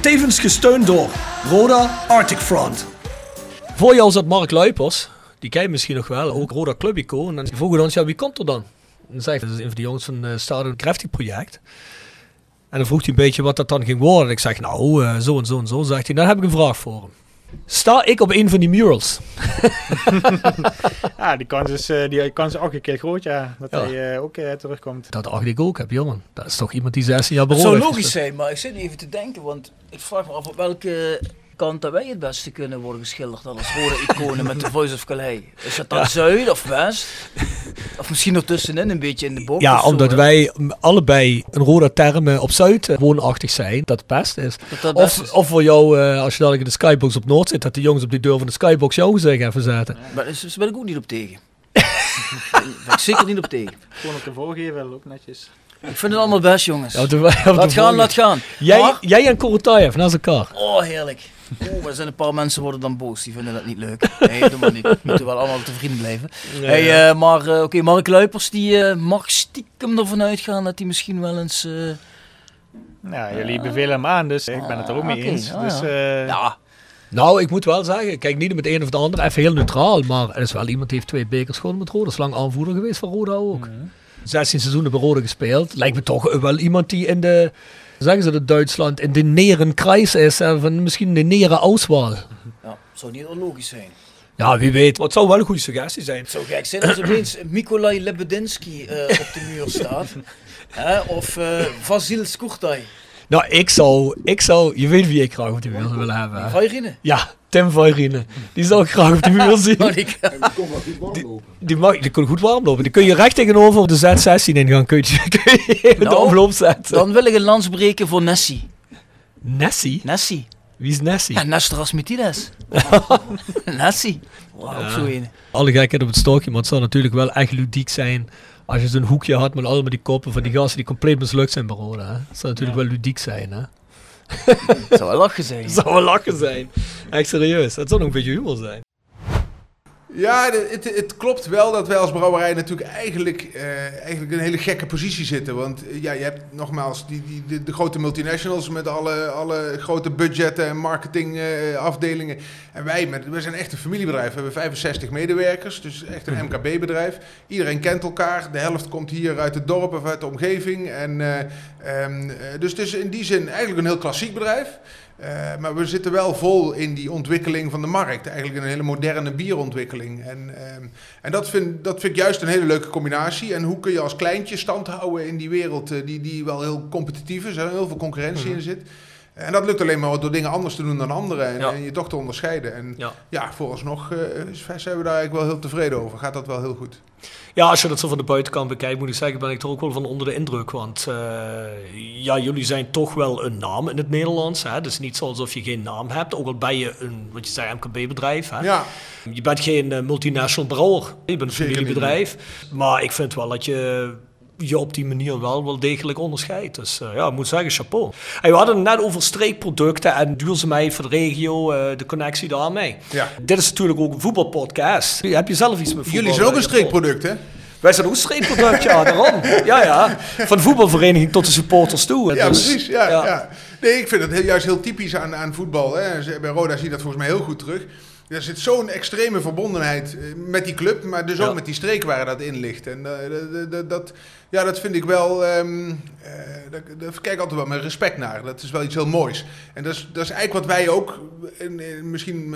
Tevens gesteund door Roda Arctic Front. Voor jou zat Mark Luipers, die je misschien nog wel, ook Roda Clubico. En dan vroegen ons, ja wie komt er dan? En zei dat is een van de jongens van het Stadion Crafting project. En dan vroeg hij een beetje wat dat dan ging worden. En ik zeg, nou, eh, zo en zo en zo. Zegt hij, dan heb ik een vraag voor hem. Sta ik op een van die murals? Ja, die kans is, eh, die kans is ook een keer groot, ja. Dat Ja. hij eh, ook eh, terugkomt. Dat dacht ik ook heb, jongen. Dat is toch iemand die 16 jaar Het beroemd zou logisch zijn, maar ik zit even te denken, want ik vraag me af op welke kant dat wij het beste kunnen worden geschilderd dan als rode iconen met de Voice of Calais. Is dat dan Ja. zuid of west? Of misschien nog tussenin een beetje in de bocht Ja, zo, omdat wij allebei een rode termen op Zuid eh, woonachtig zijn. Dat het best is. Dat dat of, is. of voor jou, eh, als je dadelijk in de skybox op Noord zit, dat de jongens op die deur van de skybox jou gezicht even zetten. Maar daar ben ik ook niet op tegen. Daar ben ik zeker niet op tegen. Gewoon op de voorgeven, ook netjes. Ik vind het allemaal best, jongens. Ja, de- laat gaan, laat gaan. Jij, Maar- jij en Korotayev naast elkaar. Oh, heerlijk. Oh, er zijn een paar mensen worden dan boos. Die vinden dat niet leuk. Nee, doe maar niet. We moeten wel allemaal te vrienden blijven. Ja, hey, ja. eh, maar eh, oké, Mark Luipers die eh, mag stiekem ervan uitgaan dat hij misschien wel eens... eh, Ja, jullie bevelen hem aan, dus ik ben het er ook mee oké, eens. ja, dus, ja. eh, ja, Nou, ik moet wel zeggen, kijk niet met de een of de ander, even heel neutraal. Maar er is wel iemand die heeft twee bekers gewonnen met Roda. Dat is lang aanvoerder geweest van Roda ook. 16 seizoenen bij Roda gespeeld. Lijkt me toch wel iemand die in de, zeggen ze dat Duitsland, in de Nerenkreis is. eh, Van misschien de Neren Auswahl. ja, zou niet onlogisch zijn. Ja, wie weet. Wat zou wel een goede suggestie zijn. Het zou gek zijn als opeens Mikolaj Lebedinsky eh, op de muur staat. Hè, of eh Vasil Skurtaj. Nou, ik zou, ik zou, je weet wie ik graag op de muur zou willen hebben. hè? Vairine. Ja, Tim Vairine. Die zou ik graag op de muur zien. Die kon wel goed warmlopen. Die, mag, die kan goed warm lopen. Die kun je recht tegenover de Z16 ingaan. Kun je, kun je even de Nou, omloop zetten. Dan wil ik een lans breken voor Nessie. Nessie? Nessie. Wie is Nessie? Ja, Nestras Mitides. Nessie. Wow, ook zo een. Alle gekheid op het stokje, maar het zou natuurlijk wel echt ludiek zijn als je zo'n hoekje had met allemaal die koppen van die gasten die compleet mislukt zijn bij Roda. Hè? Het zou natuurlijk wel ludiek zijn, hè? Het zou wel lachen zijn. Het zou wel lachen zijn. Echt serieus. Het zou nog een beetje humor zijn. Ja, het, het klopt wel dat wij als brouwerij natuurlijk eigenlijk, eh, eigenlijk een hele gekke positie zitten. Want eh, ja, je hebt nogmaals die, die, de, grote multinationals met alle, alle grote budgetten en marketingafdelingen. en wij, met, wij zijn echt een familiebedrijf. We hebben 65 medewerkers, dus echt een MKB-bedrijf. Iedereen kent elkaar. De helft komt hier uit het dorp of uit de omgeving. En, eh, ehm, eh, dus is in die zin eigenlijk een heel klassiek bedrijf. Eh, maar we zitten wel vol in die ontwikkeling van de markt. Eigenlijk een hele moderne bierontwikkeling. En, ehm, en dat, vind, dat vind ik juist een hele leuke combinatie. En hoe kun je als kleintje stand houden in die wereld eh, die, die wel heel competitief is. Er heel veel concurrentie in zit. En dat lukt alleen maar door dingen anders te doen dan anderen. En, Ja. en je toch te onderscheiden. En Ja. ja, vooralsnog eh, zijn we daar eigenlijk wel heel tevreden over. Gaat dat wel heel goed. Ja, als je dat zo van de buitenkant bekijkt, moet ik zeggen, ben ik er ook wel van onder de indruk. Want eh, ja, jullie zijn toch wel een naam in het Nederlands. Hè? Het is niet zo alsof je geen naam hebt, ook al ben je een, wat je zei, MKB-bedrijf. Hè? Ja. Je bent geen eh, multinational brouwer, je bent een familiebedrijf. Maar ik vind wel dat je je op die manier wel wel degelijk onderscheidt. Dus eh, ja, ik moet zeggen, chapeau. En we hadden het net over streekproducten en duurzaamheid voor de regio, eh, de connectie daarmee. Ja. Dit is natuurlijk ook een voetbalpodcast. Heb je zelf iets met voetbal? Jullie zijn ook een eh, streekproduct, hè? Wij zijn ook een streekproduct, ja, daarom. Ja, ja. Van de voetbalvereniging tot de supporters toe. Ja, Dus, precies. Ja, ja. Nee, ik vind het heel- juist heel typisch aan, aan voetbal. Hè. Bij Roda zie je dat volgens mij heel goed terug. Er zit zo'n extreme verbondenheid eh, met die club, maar dus ook Ja. met die streek waar dat in ligt. En eh, dat- ja, dat vind ik wel. eh, daar, daar kijk ik altijd wel met respect naar. Dat is wel iets heel moois. En dat is, dat is eigenlijk wat wij ook, in, in- misschien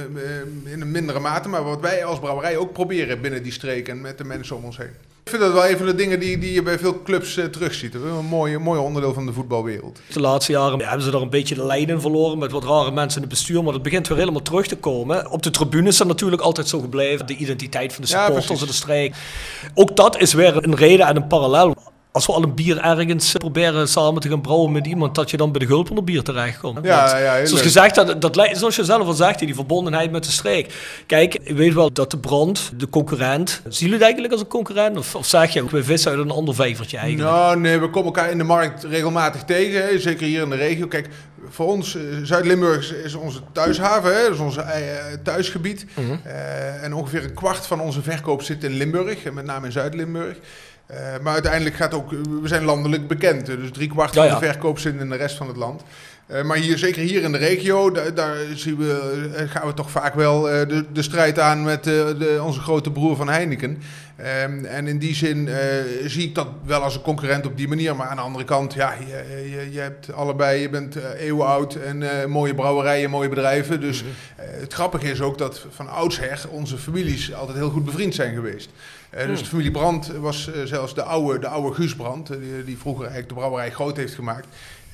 in een mindere mate, maar wat wij als brouwerij ook proberen binnen die streek en met de mensen om ons heen. Ik vind dat wel een van de dingen die, die je bij veel clubs eh, terugziet. Een mooi, mooi onderdeel van de voetbalwereld. De laatste jaren hebben ze er een beetje de lijn in verloren met wat rare mensen in het bestuur. Maar dat begint weer helemaal terug te komen. Op de tribunes is dat natuurlijk altijd zo gebleven. De identiteit van de supporters en de streek. Ook dat is weer een reden en een parallel. Als we al een bier ergens proberen samen te gaan brouwen met iemand, dat je dan bij de Gulpener bier terechtkomt. Ja, Want ja, zoals gezegd, dat, dat, zoals je zelf al zegt, die verbondenheid met de streek. Kijk, ik weet wel dat de brand, de concurrent, zien jullie het eigenlijk als een concurrent? Of, of zeg je, we vissen uit een ander vijvertje eigenlijk? Nou, nee, we komen elkaar in de markt regelmatig tegen. hè, Zeker hier in de regio. Kijk, voor ons, eh, Zuid-Limburg is- onze thuishaven. Hè, dat is ons eh, thuisgebied. Mhm. Eh, en ongeveer een kwart van onze verkoop zit in Limburg. Met name in Zuid-Limburg. Eh, maar uiteindelijk gaat ook, we zijn landelijk bekend. Dus drie kwart Ja, van de verkoop zit in de rest van het land. Eh, maar hier, zeker hier in de regio, da- daar zien we, eh, gaan we toch vaak wel eh, de, de strijd aan met de, onze grote broer van Heineken. Ehm, en in die zin zie ik dat wel als een concurrent op die manier. Maar aan de andere kant, ja, je, je, je hebt allebei, je bent eh, eeuwen oud en mooie brouwerijen, mooie bedrijven. Dus eh, het grappige is ook dat van oudsher onze families altijd heel goed bevriend zijn geweest. Dus de familie Brandt was zelfs de oude, de oude Guus Brandt, eh, die, die vroeger eigenlijk de brouwerij groot heeft gemaakt.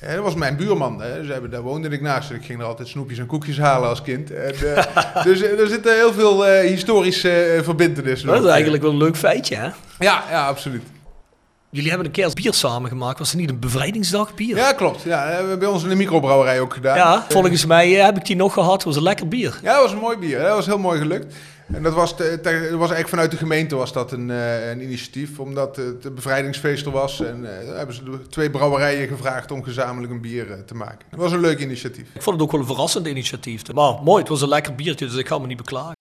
Dat was mijn buurman. Hè. Ze hebben, daar woonde ik naast. En ik ging er altijd snoepjes en koekjes halen als kind. En, eh, dus eh, er zitten heel veel eh, historische eh, verbindenissen. Dat is eigenlijk wel een leuk feitje, hè? Ja, ja, absoluut. Jullie hebben een keer bier samengemaakt. Was het niet een bevrijdingsdag bier? Ja, klopt. Ja, dat hebben we bij ons in de microbrouwerij ook gedaan. Ja, volgens mij heb ik die nog gehad. Het was een lekker bier. Ja, dat was een mooi bier. Dat was heel mooi gelukt. En dat was, te- was eigenlijk vanuit de gemeente was dat een, eh, een initiatief, omdat het een bevrijdingsfeest er was. En eh, daar hebben ze twee brouwerijen gevraagd om gezamenlijk een bier eh, te maken. Dat was een leuk initiatief. Ik vond het ook wel een verrassend initiatief. Maar mooi, het was een lekker biertje, dus ik ga me niet beklagen.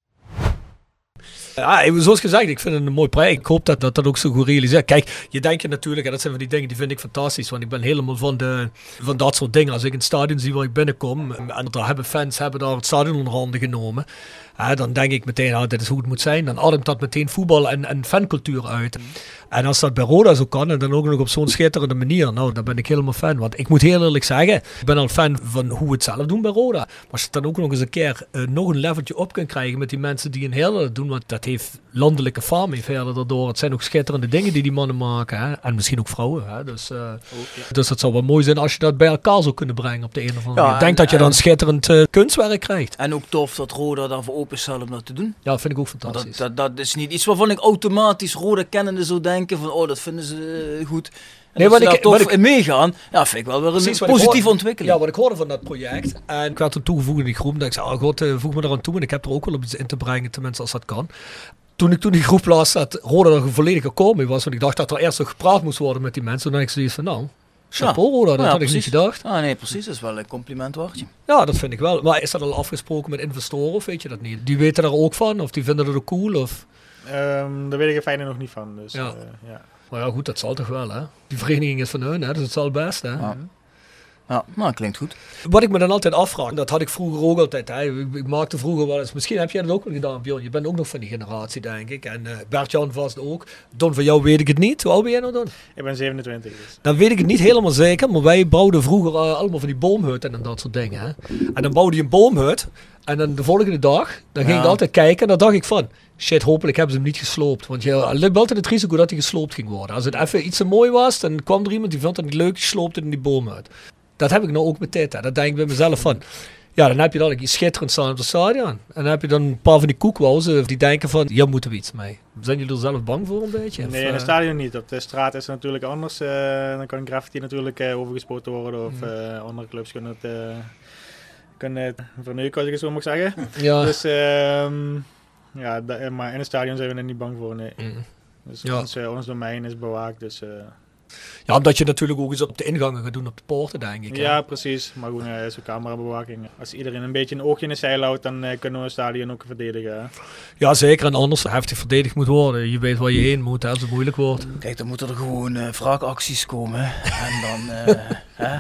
Ja, zoals gezegd, ik vind het een mooi project. Ik hoop dat dat, dat ook zo goed realiseert. Kijk, je denkt je natuurlijk, en dat zijn van die dingen die vind ik fantastisch. Want ik ben helemaal van, de, van dat soort dingen. Als ik in het stadion zie waar ik binnenkom, en daar hebben fans hebben daar het stadion onder handen genomen. Ja, dan denk ik meteen, nou, dit is hoe het moet zijn. Dan ademt dat meteen voetbal en, en fancultuur uit. En als dat bij Roda zo kan, en dan ook nog op zo'n schitterende manier, nou, dan ben ik helemaal fan. Want ik moet heel eerlijk zeggen, ik ben al fan van hoe we het zelf doen bij Roda. Maar als je het dan ook nog eens een keer eh, nog een leveltje op kunt krijgen met die mensen die Heerlen dat doen, want dat heeft landelijke faam heeft verder daardoor. Het zijn ook schitterende dingen die die mannen maken. Hè? En misschien ook vrouwen. Hè? Dus, eh, dus dat zou wel mooi zijn als je dat bij elkaar zou kunnen brengen op de een of andere Ja, manier. Ik denk en- dat je dan en- schitterend eh, kunstwerk krijgt. En ook tof dat Roda daarvoor open om dat te doen. Ja, vind ik ook fantastisch. Dat, dat, dat is niet iets waarvan ik automatisch Roda kennende zou denken van oh, dat vinden ze eh, goed. En Nee, dat wat ik- daar wat ik- in meegaan, ja, vind ik wel weer een positieve ontwikkeling. Ja, wat ik hoorde van dat project. En ik werd toen toegevoegd in die groep. Dat ik zei, oh god, eh, voeg me eraan toe. En ik heb er ook wel op iets in te brengen, tenminste als dat kan. Toen ik toen die groep las dat Roda er volledig gekomen was. Want ik dacht dat er eerst nog gepraat moest worden met die mensen. Toen dacht ik zoiets van, nou, chapeau dat Ja, had ik precies. niet gedacht. Ah, nee, precies. Dat is wel een compliment waard. Ja, dat vind ik wel. Maar is dat al afgesproken met investoren of weet je dat niet? Die weten er ook van of die vinden dat ook cool of... Ehm, daar weet ik er fijner nog niet van. Dus, Ja. eh, ja. Maar ja, goed, dat zal toch wel, hè? Die vereniging is van hun, hè? Dus het zal best, hè? Ja. Ja, nou, klinkt goed. Wat ik me dan altijd afvraag, dat had ik vroeger ook altijd. Hè. Ik, ik maakte vroeger wel eens, misschien heb jij dat ook wel gedaan, Bjorn. Je bent ook nog van die generatie, denk ik. En eh Bert-Jan vast ook. Don, van jou weet ik het niet. Hoe oud ben jij nou, Don? Ik ben 27 dus. Dan weet ik het niet helemaal zeker, maar wij bouwden vroeger eh, allemaal van die boomhutten en dat soort dingen. Hè. En dan bouwde je een boomhut. En dan de volgende dag, dan ging Ja. ik altijd kijken en dan dacht ik van... Shit, hopelijk hebben ze hem niet gesloopt. Want je liep altijd het risico dat hij gesloopt ging worden. Als het even iets te mooi was, dan kwam er iemand die vond het niet leuk, die sloopte in die boomhut. Dat heb ik nou ook met. Dat denk ik bij mezelf van... Ja, dan heb je dan iets schitterend staan op het stadion. En dan heb je dan een paar van die koekwouwen die denken van... Hier moeten we iets mee. Zijn jullie er zelf bang voor een beetje? Of, Nee, in eh, het stadion niet. Op de straat is het natuurlijk anders. eh, dan kan graffiti natuurlijk eh, overgespoten worden. Of eh, andere clubs kunnen het, eh kunnen het verneuken, als ik het zo mag zeggen. Ja. Dus, ehm, ja, maar in het stadion zijn we er niet bang voor, nee. Mhm. Dus Ja. ons, eh, ons domein is bewaakt, dus... eh, Ja, omdat je natuurlijk ook eens op de ingangen gaat doen op de poorten, denk ik. hè? Ja, precies. Maar goed, uh, zo'n camerabewaking. Als iedereen een beetje een oogje in de zeil houdt, dan eh, kunnen we het stadion ook verdedigen. hè. Ja, zeker. En anders heftig verdedigd moet worden. Je weet waar je heen moet hè, als het moeilijk wordt. Kijk, dan moeten er gewoon eh wraakacties komen. En dan, eh, hè,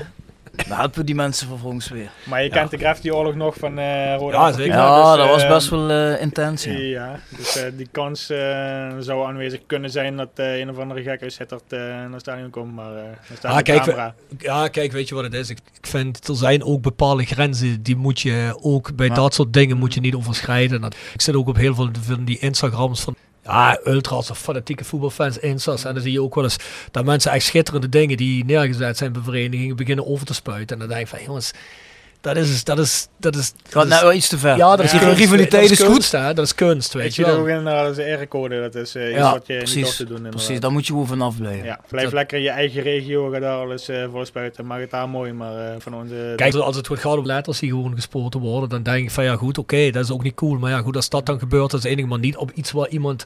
dan helpen we die mensen vervolgens weer. Maar je kent de Grafti-oorlog nog van eh Roda Ja, zeker. Ja, dus, dat was eh, best wel eh, intens. Ja. Ja, dus eh, die kans eh, zou aanwezig kunnen zijn dat eh, een of andere gek uit Sittard naar het stadion komt, maar eh dan staat Ah, de kijk, camera. Ja, kijk, weet je wat het is? Ik, ik vind, er zijn ook bepaalde grenzen, die moet je ook bij Ja. dat soort dingen moet je niet overschrijden. Ik zit ook op heel veel van die Instagrams van ja, ultras of fanatieke voetbalfans, Instas. En dan zie je ook wel eens dat mensen echt schitterende dingen die neergezet zijn bij verenigingen beginnen over te spuiten. En dan denk ik van, jongens, dat is, dat is, dat is... Gaat dat is- wel iets te ver. Ja, dat is Ja, kunst. rivaliteit dat is goed. kunst, hè? Dat is kunst, weet Ik je wel. ook inderdaad als een R-code, dat is eh, iets Ja, wat je niet Precies, te doen. inderdaad. precies, daar moet je gewoon vanaf blijven. Ja, blijf Dat- lekker in je eigen regio, ga daar alles eh voor spuiten. Maak het daar mooi, maar eh, van onze... Kijk, als het wordt gaat om letters die gewoon gespoten worden, dan denk ik van ja goed, oké, dat is ook niet cool. Maar ja goed, als dat dan gebeurt, dat is enige maar niet op iets waar iemand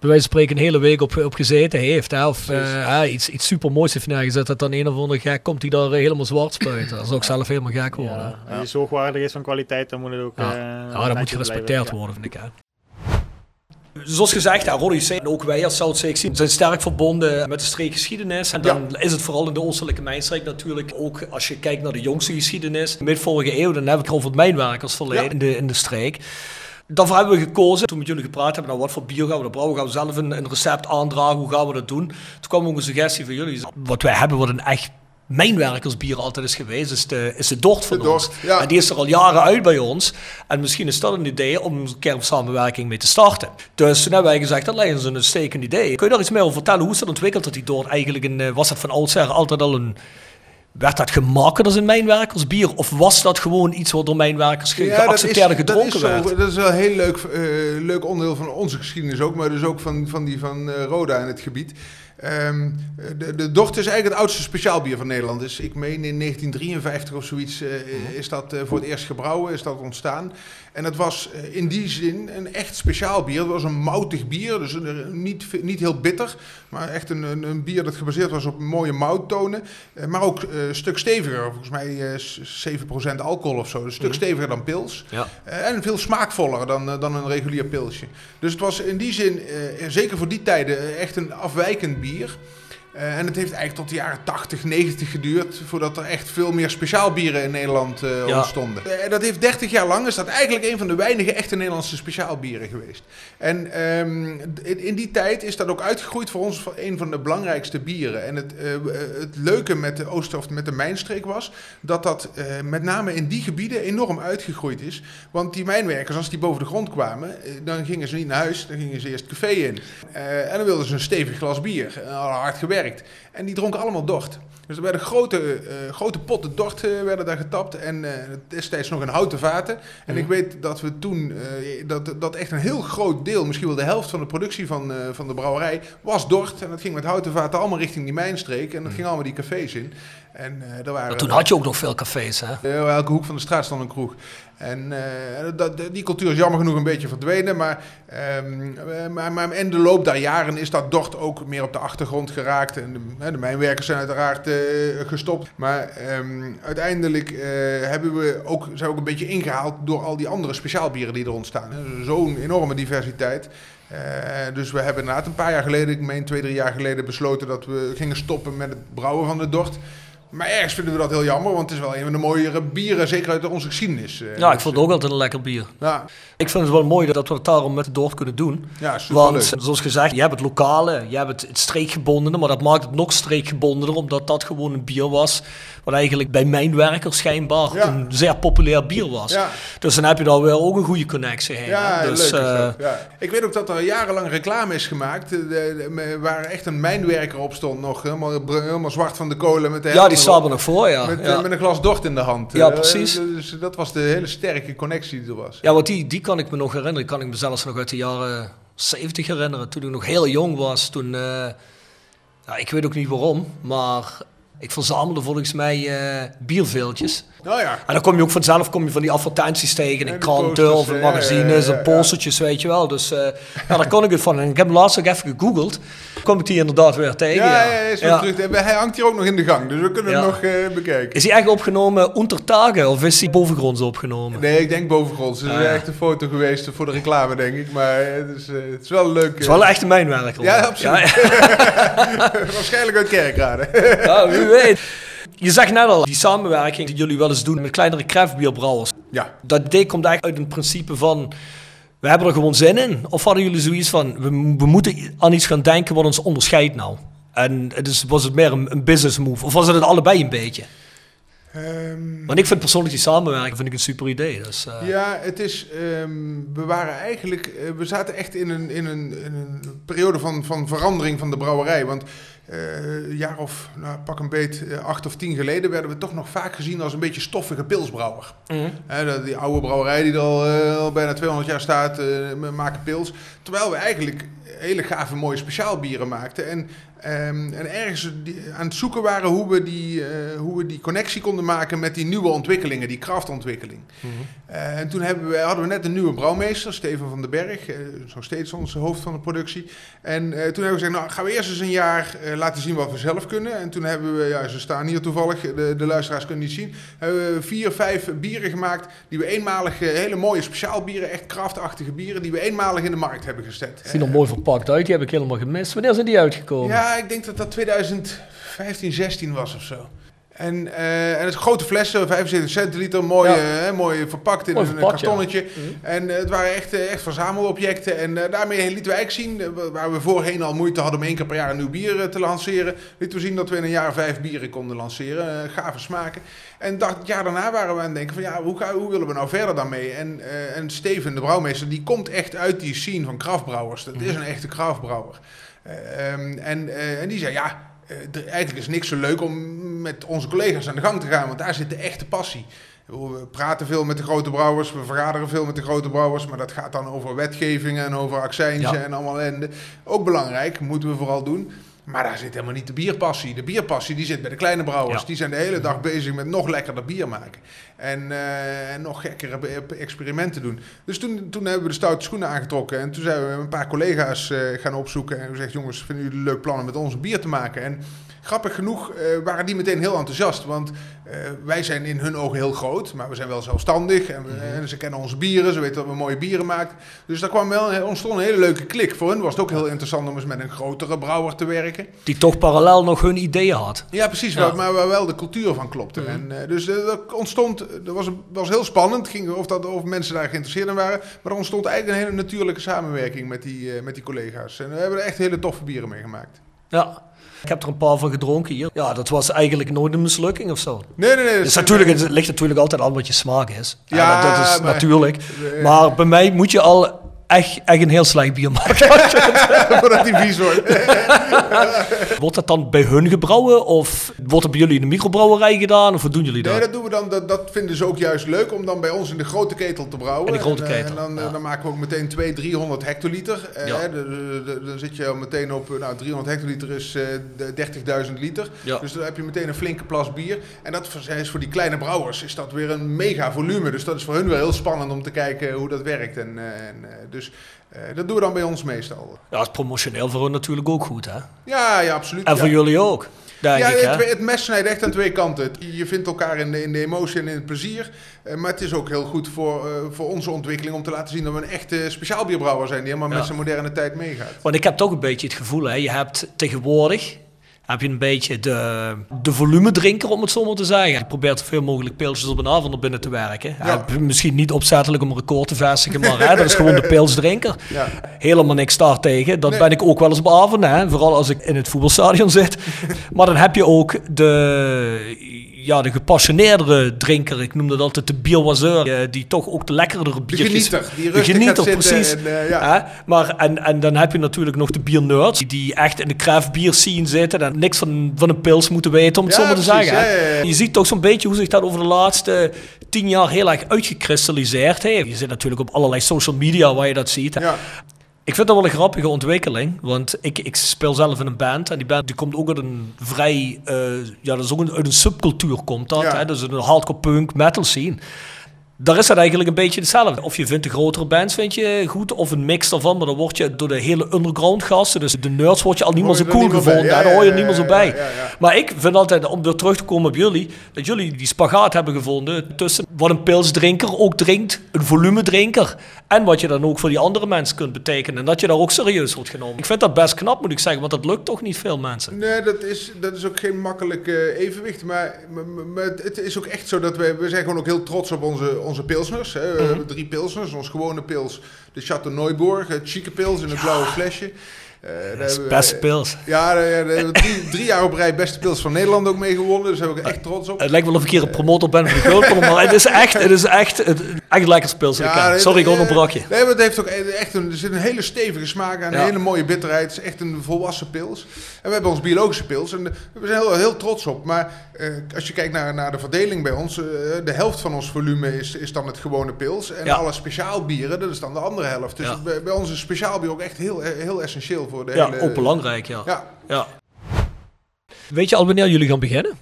bij wijze van spreken een hele week op, op gezeten heeft. Hè, of eh, hè, iets, iets super moois heeft neergezet, dat dan een of andere gek komt die daar eh, helemaal zwart spuit. Dat is ook zelf helemaal gek worden. ja, hè. als je zo hoogwaardig is van kwaliteit, dan moet het ook Ja. eh, Ja, dat moet gerespecteerd blijven. worden, vind ik. Hè. Zoals gezegd, ja, Roddy C. en ook wij als Six zijn sterk verbonden met de streekgeschiedenis. En dan is het vooral in de Oostelijke Mijnstreek natuurlijk. Ook als je kijkt naar de jongste geschiedenis. Mid vorige eeuw, dan heb ik het over het mijnwerkersverleden in, de, in de streek. Daarvoor hebben we gekozen, toen we met jullie gepraat hebben, nou wat voor bier gaan we er brouwen? Gaan we zelf een, een recept aandragen? Hoe gaan we dat doen? Toen kwam ook een suggestie van jullie. Wat wij hebben, wat een echt mijnwerkersbier altijd is geweest, is de, is de Dort van De ons. Ja. En die is er al jaren uit bij ons. En misschien is dat een idee om een kernsamenwerking mee te starten. Dus toen hebben wij gezegd, dat lijkt ons een stekend idee. Kun je daar iets meer over vertellen? Hoe is dat ontwikkeld dat die Dort eigenlijk een, eh, was dat van oudsher altijd al een... Werd dat gemakkelijk als een mijnwerkersbier? Of was dat gewoon iets wat door mijnwerkers ge- geaccepteerd en gedronken dat is, werd? dat is wel een heel leuk, eh, leuk onderdeel van onze geschiedenis ook, maar dus ook van, van die van eh, Roda in het gebied. Ehm, de, de Dort is eigenlijk het oudste speciaalbier van Nederland. Dus ik meen in 1953 of zoiets eh, is dat voor het eerst gebrouwen, is dat ontstaan. En het was eh, in die zin een echt speciaal bier. Het was een moutig bier, dus een- niet, niet heel bitter. Maar echt een, een, een bier dat gebaseerd was op mooie mouttonen. Eh, maar ook eh, een stuk steviger. Volgens mij eh, s- 7% alcohol of zo. Dus een stuk steviger dan pils. Ja. Eh, en veel smaakvoller dan, eh, dan een regulier pilsje. Dus het was in die zin, eh, zeker voor die tijden, eh, echt een afwijkend bier. Eh, en het heeft eigenlijk tot de jaren 80, 90 geduurd voordat er echt veel meer speciaalbieren in Nederland eh, Ja. ontstonden. Eh, dat heeft 30 jaar lang, is dat eigenlijk een van de weinige echte Nederlandse speciaalbieren geweest. En ehm, in, die tijd is dat ook uitgegroeid voor ons voor een van de belangrijkste bieren. En het, het leuke met de Ooster of met de Mijnstreek was dat dat met name in die gebieden enorm uitgegroeid is. Want die mijnwerkers, als die boven de grond kwamen, dan gingen ze niet naar huis, dan gingen ze eerst het café in. En dan wilden ze een stevig glas bier. Hard gewerkt. En die dronken allemaal dort. Dus er werden grote, eh, grote potten dort eh, werden daar getapt. En eh, destijds nog in houten vaten. En ik weet dat we toen, eh, dat, dat echt een heel groot deel, misschien wel de helft van de productie van, eh, van de brouwerij, was dort. En dat ging met houten vaten allemaal richting die mijnstreek. En dat ging allemaal die cafés in. En eh daar waren... Maar toen had je ook nog veel cafés, hè? Eh, elke hoek van de straat stond een kroeg. En eh, dat, die cultuur is jammer genoeg een beetje verdwenen. Maar, ehm, eh, maar, maar in de loop der jaren is dat dort ook meer op de achtergrond geraakt. En de, de mijnwerkers zijn uiteraard eh, gestopt. Maar ehm, uiteindelijk eh, hebben we ook, zijn we ook een beetje ingehaald door al die andere speciaalbieren die er ontstaan. Zo'n enorme diversiteit. Eh, dus we hebben inderdaad een paar jaar geleden, ik meen twee, drie jaar geleden, besloten dat we gingen stoppen met het brouwen van de dort. Maar ergens vinden we dat heel jammer, want het is wel een van de mooiere bieren, zeker uit onze geschiedenis. eh. Ja, ik vond het ook altijd een lekker bier. Ja, Ik vind het wel mooi dat we het daarom met de Dorp kunnen doen. ja. Want zoals gezegd, je hebt het lokale, je hebt het, streekgebondene, maar dat maakt het nog streekgebondener, omdat dat gewoon een bier was wat eigenlijk bij mijnwerkers schijnbaar Ja. een zeer populair bier was. Ja. Dus dan heb je daar wel ook een goede connectie heen. Ja, leuk dus, dat, eh, ja. Ik weet ook dat er jarenlang reclame is gemaakt, eh, de- de- waar echt een mijnwerker op stond nog, helemaal, helemaal zwart van de kolen. Met de ja, helm die erop. staat er nog voor, ja. Met, ja. met een glas dort in de hand. Ja, Eh, precies. Dus dat was de hele sterke connectie die er was. Ja, want die, die kan ik me nog herinneren. Kan ik me zelfs nog uit de jaren 70 herinneren. Toen ik nog heel jong was. Toen, eh, ja, ik weet ook niet waarom, maar Ik verzamelde volgens mij eh bierveeltjes. Oh ja. En dan kom je ook vanzelf kom je van die advertenties tegen in kranten of in ja, magazines ja, ja, en postertjes, weet je wel. Dus eh, ja, daar kon ik het van. En ik heb hem laatst ook even gegoogeld. Kom ik die inderdaad weer tegen. Ja, Ja, ja, is Ja. terug. Hij hangt hier ook nog in de gang, dus we kunnen hem nog eh, bekijken. Is hij echt opgenomen onder tagen of is hij bovengronds opgenomen? Nee, ik denk bovengronds. Het is Ah, echt een foto geweest voor de reclame, denk ik. Maar het is, eh, het is wel leuk. Het is wel echt een mijnwerker. Ja, absoluut. Waarschijnlijk uit Kerkrade. Ja, wie weet. Je zegt net al, die samenwerking die jullie wel eens doen met kleinere craftbierbrouwers. Ja. Dat idee komt eigenlijk uit een principe van, we hebben er gewoon zin in. Of hadden jullie zoiets van, we, we moeten aan iets gaan denken wat ons onderscheidt nou? En het is, was het meer een, een business move? Of was het het allebei een beetje? Ehm, Want ik vind persoonlijk die samenwerking vind ik een super idee. Dus, Ja, het is. ehm, we waren eigenlijk. eh, we zaten echt in een, in een, in een periode van, van verandering van de brouwerij. Want een jaar of, nou, pak een beet, eh, acht of tien geleden werden we toch nog vaak gezien als een beetje stoffige pilsbrouwer. Hè, dat- die oude brouwerij die al, eh, al bijna 200 jaar staat, eh, maken pils. Terwijl we eigenlijk hele gave, mooie speciaalbieren maakten. En, ehm, en ergens aan het zoeken waren hoe we, die, eh, hoe we die connectie konden maken met die nieuwe ontwikkelingen, die kraftontwikkeling. Eh, en toen we, hadden we net een nieuwe brouwmeester, Steven van den Berg, eh, is nog steeds onze hoofd van de productie. En eh, toen hebben we gezegd, nou gaan we eerst eens een jaar eh, laten zien wat we zelf kunnen. En toen hebben we, ja ze staan hier toevallig, de, de luisteraars kunnen niet zien, hebben we vier, vijf bieren gemaakt die we eenmalig, eh, hele mooie speciaalbieren, echt kraftachtige bieren, die we eenmalig in de markt hebben gezet. Zien er mooi verpakt uit, die heb ik helemaal gemist. Wanneer zijn die uitgekomen? Ja, ik denk dat dat 2015, 16 was of zo. En, eh, en het is grote flessen, 75 centiliter, mooi, Ja. eh, mooi verpakt in Mooi een verpakt, ja. kartonnetje. En eh, het waren echt, eh, echt verzamelobjecten. En daarmee lieten we eigenlijk zien, waar we voorheen al moeite hadden om één keer per jaar een nieuw bier te lanceren, lieten we zien dat we in een jaar vijf bieren konden lanceren. gave smaken. En dacht, het jaar daarna waren we aan het denken van ja, hoe, ga, hoe willen we nou verder daarmee? En, en Steven, de brouwmeester, die komt echt uit die scene van kraftbrouwers. Dat is een echte kraftbrouwer. Eh, ehm, en, eh, en die zei ja, eh, er- eigenlijk is niks zo leuk om met onze collega's aan de gang te gaan, want daar zit de echte passie. We praten veel met de grote brouwers, we vergaderen veel met de grote brouwers, maar dat gaat dan over wetgevingen en over accijnzen Ja. en allemaal ellende. Ook belangrijk, moeten we vooral doen. Maar daar zit helemaal niet de bierpassie. De bierpassie die zit bij de kleine brouwers. Ja. Die zijn de hele dag bezig met nog lekkerder bier maken. En, eh, en nog gekkere be- experimenten doen. Dus toen, toen hebben we de stoute schoenen aangetrokken. En toen zijn we een paar collega's eh, gaan opzoeken. En we gezegd, jongens, vinden jullie het leuk plan om met ons bier te maken? En grappig genoeg eh, waren die meteen heel enthousiast. Want eh, wij zijn in hun ogen heel groot. Maar we zijn wel zelfstandig. En, we- en ze kennen onze bieren. Ze weten dat we mooie bieren maken. Dus daar kwam wel, ontstond een hele leuke klik. Voor hun was het ook heel interessant om eens met een grotere brouwer te werken. Die toch parallel nog hun ideeën had. Ja, precies. Ja. Maar waar wel de cultuur van klopte. En, eh, dus eh, dat ontstond, dat was, was heel spannend. Ging of, dat, of mensen daar geïnteresseerd in waren. Maar er ontstond eigenlijk een hele natuurlijke samenwerking met die, eh, met die collega's. En we hebben er echt hele toffe bieren mee gemaakt. Ja. Ik heb er een paar van gedronken hier. Ja, dat was eigenlijk nooit een mislukking of zo. Nee, nee, nee. Het, is natuurlijk, het ligt natuurlijk altijd aan wat je smaak is. Ja, dat, dat is maar- natuurlijk. Maar bij mij moet je al echt, echt een heel slecht bier maken. Voordat die vies wordt. wordt dat dan bij hun gebrouwen? Of wordt het bij jullie in de microbrouwerij gedaan? Of wat doen jullie dan? Nee, dat doen we dan. Dat, dat vinden ze ook juist leuk om dan bij ons in de grote ketel te brouwen. In de grote en, eh, ketel, En dan, eh, ja. dan maken we ook meteen 200, 300 hectoliter. Eh, Ja. Dan zit je al meteen op, nou 300 hectoliter is eh, de 30.000 liter. Ja. Dus dan heb je meteen een flinke plas bier. En dat is voor die kleine brouwers is dat weer een mega volume. Dus dat is voor hun wel heel spannend om te kijken hoe dat werkt. En, en, eh, dus eh, dat doen we dan bij ons meestal. Ja, dat is promotioneel voor hun natuurlijk ook goed, hè? Ja, ja, absoluut. En voor jullie ook, denk ja, ik, het, het mes snijdt echt aan twee kanten. Je vindt elkaar in de, in de emotie en in het plezier. Eh, maar het is ook heel goed voor, eh, voor onze ontwikkeling om te laten zien dat we een echte speciaalbierbrouwer zijn die helemaal Ja. met zijn moderne tijd meegaat. Want ik heb toch een beetje het gevoel, hè, je hebt tegenwoordig heb je een beetje de, de volumedrinker, om het zo maar te zeggen. Je probeert zoveel mogelijk pilsjes op een avond naar binnen te werken. Ja. Ja, misschien niet opzettelijk om een record te vestigen, maar hè, dat is gewoon de pilsdrinker. Ja. Helemaal niks daartegen. Dat Nee. ben ik ook wel eens op avond, hè, vooral als ik in het voetbalstadion zit. maar dan heb je ook de, ja, de gepassioneerdere drinker, ik noem dat altijd de bierwazeur, eh, die toch ook de lekkerdere De biertjes... genieter, die de genieter, precies. en, eh, ja. Maar, en, en dan heb je natuurlijk nog de biernerds, die- die echt in de craft beer scene zitten en niks van, van een pils moeten weten, om het Ja, zo maar te precies, zeggen. ja. Je ziet toch zo'n beetje hoe zich dat over de laatste tien jaar heel erg uitgekristalliseerd heeft. Je zit natuurlijk op allerlei social media waar je dat ziet. Ik vind dat wel een grappige ontwikkeling, want ik, ik speel zelf in een band en die band die komt ook uit een vrij, eh, ja, dat is ook een, uit een subcultuur komt dat, Ja. hè, dus een hardcore punk metal scene. Daar is dat eigenlijk een beetje hetzelfde. Of je vindt de grotere bands vind je goed, of een mix daarvan, maar dan word je door de hele underground gasten, dus de nerds, word je al niet meer zo cool gevonden. Ja, daar hoor je niet meer zo bij. Maar ik vind altijd, om weer terug te komen op jullie, dat jullie die spagaat hebben gevonden tussen wat een pilsdrinker ook drinkt, een volumedrinker, en wat je dan ook voor die andere mensen kunt betekenen. En dat je daar ook serieus wordt genomen. Ik vind dat best knap, moet ik zeggen, want dat lukt toch niet veel mensen. Nee, dat is, dat is ook geen makkelijk eh, evenwicht. Maar het is ook echt zo dat wij, we zijn gewoon ook heel trots op onze, onze pilsners. Hè. We Mhm. hebben drie pilsners. Ons gewone pils, de Chateau Neuburg, het chique pils in het blauwe flesje. Eh, daar Dat is hebben we- beste pils. Ja, daar, daar drie, drie jaar op rij beste pils van Nederland ook mee gewonnen. Dus daar ben ik echt trots op. Het lijkt wel of ik hier een promotor ben van de Gulpen, maar het is echt, het is echt, het, echt lekker spils. Ja, Sorry, ik eh, onderbrak je. Nee, maar het heeft ook echt een, er zit een hele stevige smaak aan, Ja. een hele mooie bitterheid. Het is echt een volwassen pils. En we hebben ons biologische pils en we zijn heel, heel trots op. Maar eh, als je kijkt naar, naar de verdeling bij ons, eh, de helft van ons volume is, is dan het gewone pils. En Ja. alle speciaalbieren, dat is dan de andere helft. Dus bij ons is speciaalbier ook echt heel, heel essentieel voor de Ja, hele... ook belangrijk, ja. Ja. ja. Weet je al wanneer jullie gaan beginnen?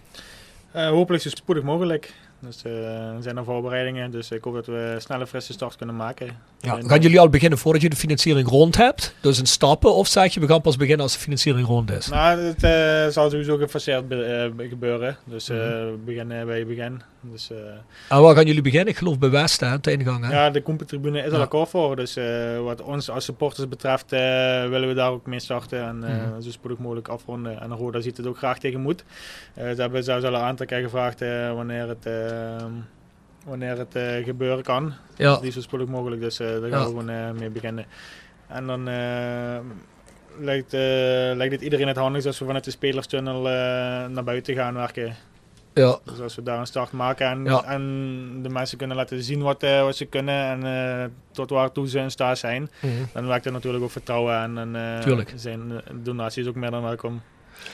Eh, hopelijk zo spoedig mogelijk. Dus eh, er zijn er voorbereidingen, dus ik hoop dat we een frisse start kunnen maken. Ja, gaan jullie al beginnen voordat je de financiering rond hebt? Dus in stappen? Of zeg je, we gaan pas beginnen als de financiering rond is? Nou, het eh, zal sowieso gefaseerd be- eh, gebeuren. Dus eh Mhm. beginnen bij het begin. Dus, eh, En waar gaan jullie beginnen? Ik geloof bij West, op de ingang. Hè? ja, de Koempentribune is er Ja. akkoord voor. Dus eh, wat ons als supporters betreft eh, willen we daar ook mee starten. En eh, Mhm. zo spoedig mogelijk afronden. En Roda ziet het ook graag tegemoet. Eh ze hebben zelfs al een aantal keer gevraagd eh, wanneer het... eh, Wanneer het eh, gebeuren kan. Ja. Dus die zo spoedig mogelijk. Dus eh, daar gaan Ja. we gewoon eh, mee beginnen. En dan lijkt, lijkt het iedereen het handigst als we vanuit de spelerstunnel naar buiten gaan werken. Ja. Dus als we daar een start maken en, Ja. en de mensen kunnen laten zien wat, wat ze kunnen en eh, tot waartoe ze in staat zijn, Mhm. dan werkt er natuurlijk ook vertrouwen aan. En Tuurlijk. zijn donaties ook meer dan welkom.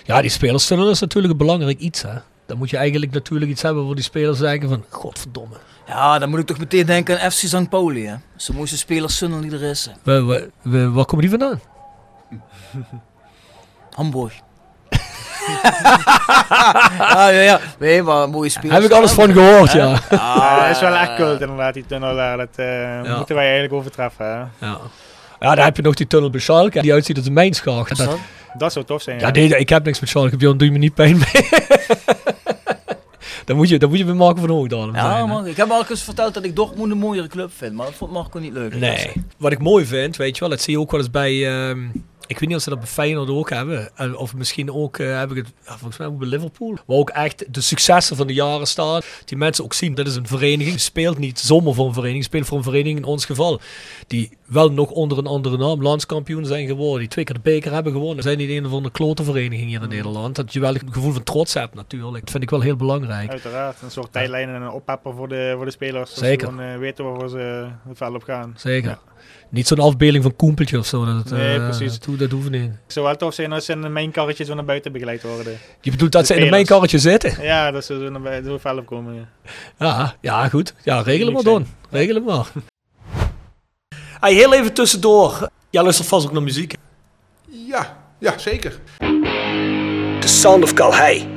Ja, die spelerstunnel is natuurlijk een belangrijk iets. Hè? Dan moet je eigenlijk natuurlijk iets hebben waar die spelers zeggen van, godverdomme. Ja, dan moet ik toch meteen denken aan FC St. Pauli. Hè. De mooiste spelerstunnel die er is. we- waar komen die vandaan? Hamburg. ah, ja, ja. Nee, maar mooie spelers. Heb ik alles van gehoord, ja. Ja, dat is wel echt cult inderdaad, die tunnel daar. Dat eh, moeten wij eigenlijk overtreffen. Hè? Ja. Ja, dan heb je nog die tunnel bij Schalke, die uitziet als een mijnschacht. Dat, Dat zou tof zijn. ja, nee, ik heb niks met Schalke, Bjorn, doe je me niet pijn mee. dan, moet je, dan moet je bij Marco van Hoogdalen Ja, zijn. hè. man. Ik heb al eens verteld dat ik Dortmund een mooiere club vind, maar dat vond Marco niet leuk. Nee. Wat ik mooi vind, weet je wel, dat zie je ook wel eens bij... ehm, ik weet niet of ze dat bij Feyenoord ook hebben. En Of misschien ook, eh, heb ik het volgens mij ook bij Liverpool. Waar ook echt de successen van de jaren staan. Die mensen ook zien, dit is een vereniging. Speelt niet zomaar voor een vereniging. Speelt voor een vereniging in ons geval. Die wel nog onder een andere naam landskampioen zijn geworden. Die twee keer de beker hebben gewonnen. Zijn niet een of andere klote vereniging hier in Nederland. Dat je wel een gevoel van trots hebt natuurlijk. Dat vind ik wel heel belangrijk. Uiteraard, een soort tijdlijn en een oppepper voor de, voor de spelers. Zeker. Ze gewoon eh, weten waarvoor ze het veld op gaan. Zeker. Ja. Niet zo'n afbeelding van Koempeltje of zo. Dat, Nee, eh, precies. Dat, dat hoeft niet. Het zou wel tof zijn als ze in mijn karretje zo naar buiten begeleid worden. Je bedoelt dat De ze in een mijnkarretje zitten? Ja, dat ze zo naar buiten zo opkomen. Ja. Ja, ja, goed. Ja, regelen maar Uniek dan. Regelen maar. Hey, heel even tussendoor. Jij luistert vast ook naar muziek. Ja, ja, zeker. The Sound of Calhei.